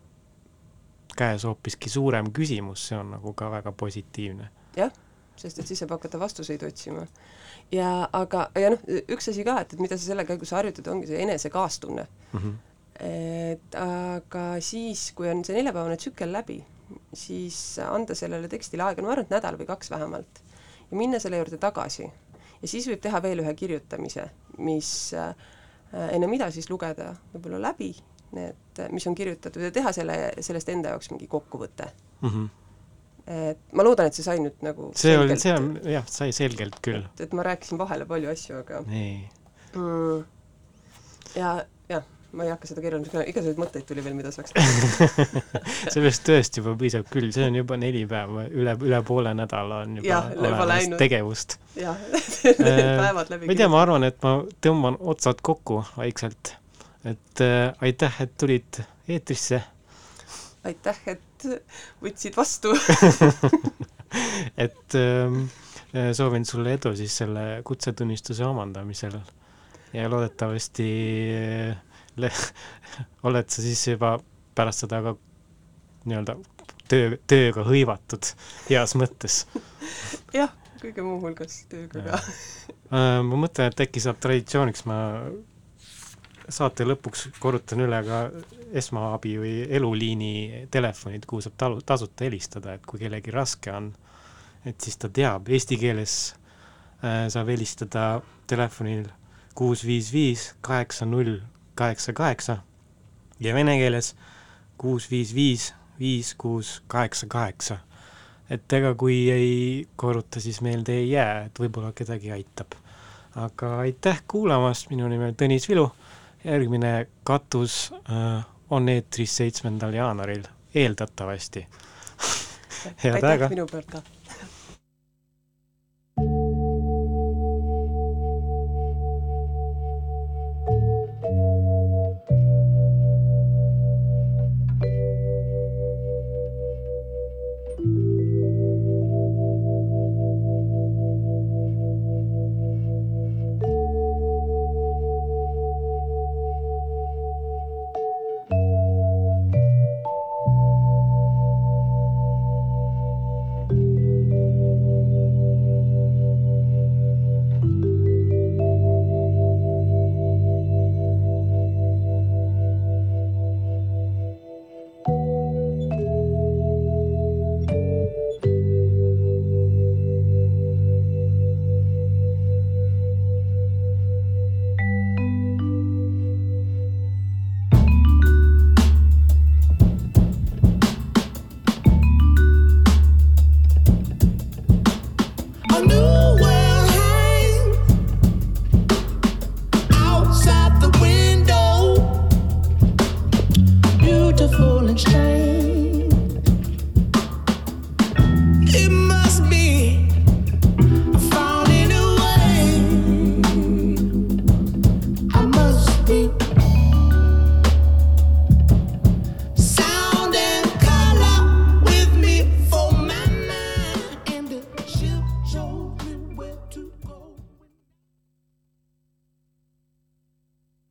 käes hoopiski suurem küsimus, see on nagu ka väga positiivne. jah, sest et siis saab hakata vastuseid otsima. ja aga, ja noh, üks asi ka, et, et mida sa selle käigus harjutad, ongi see enese kaastunne mm. -hmm. et aga siis, kui on see neljapäevane tsükkel läbi, siis anda sellele tekstile aega, no ma arvan, et nädal või kaks vähemalt, ja minna selle juurde tagasi. ja siis võib teha veel ühe kirjutamise, mis äh, enne mida siis lugeda võib-olla läbi need, mis on kirjutatud ja teha selle, sellest enda jaoks mingi kokkuvõte mm. -hmm. et ma loodan, et see sai nüüd nagu see selgelt, oli, see on jah, sai selgelt küll. et, ma rääkisin vahele palju asju, aga nii mm, ja, ma ei hakka seda kirjeldama, igasuguseid mõtteid tuli veel, mida saaks teha sellest tõesti juba piisab küll, see on juba neli päeva, üle, üle poole nädala on juba ja, olemas tegevust. jah, päevad läbi. ma ei tea, ma arvan, et ma tõmban otsad kokku vaikselt et äh, aitäh, et tulid eetrisse. aitäh, et võtsid vastu et äh, soovin sulle edu siis selle kutsetunnistuse omandamisel ja loodetavasti äh, oled sa siis juba pärast seda ka nii-öelda töö, tööga hõivatud heas mõttes? Jah, kõige muu hulgas tööga ka. Äh, ma mõtlen, et äkki saab traditsiooniks, ma saate lõpuks korrutan üle ka esmaabi või eluliini telefonid, kuhu saab talu, tasuta helistada, et kui kellelgi raske on, et siis ta teab, eesti keeles äh, saab helistada telefonil kuus viis viis kaheksa null kaheksa kaheksa ja vene keeles kuus viis viis viis kuus kaheksa kaheksa. et ega kui ei korruta, siis meelde ei jää, et võib-olla kedagi aitab. aga aitäh kuulamast, minu nimi on Tõnis Vilu järgmine katus äh, on eetris seitsmendal jaanuaril, eeldatavasti head aega! minu poolt ka!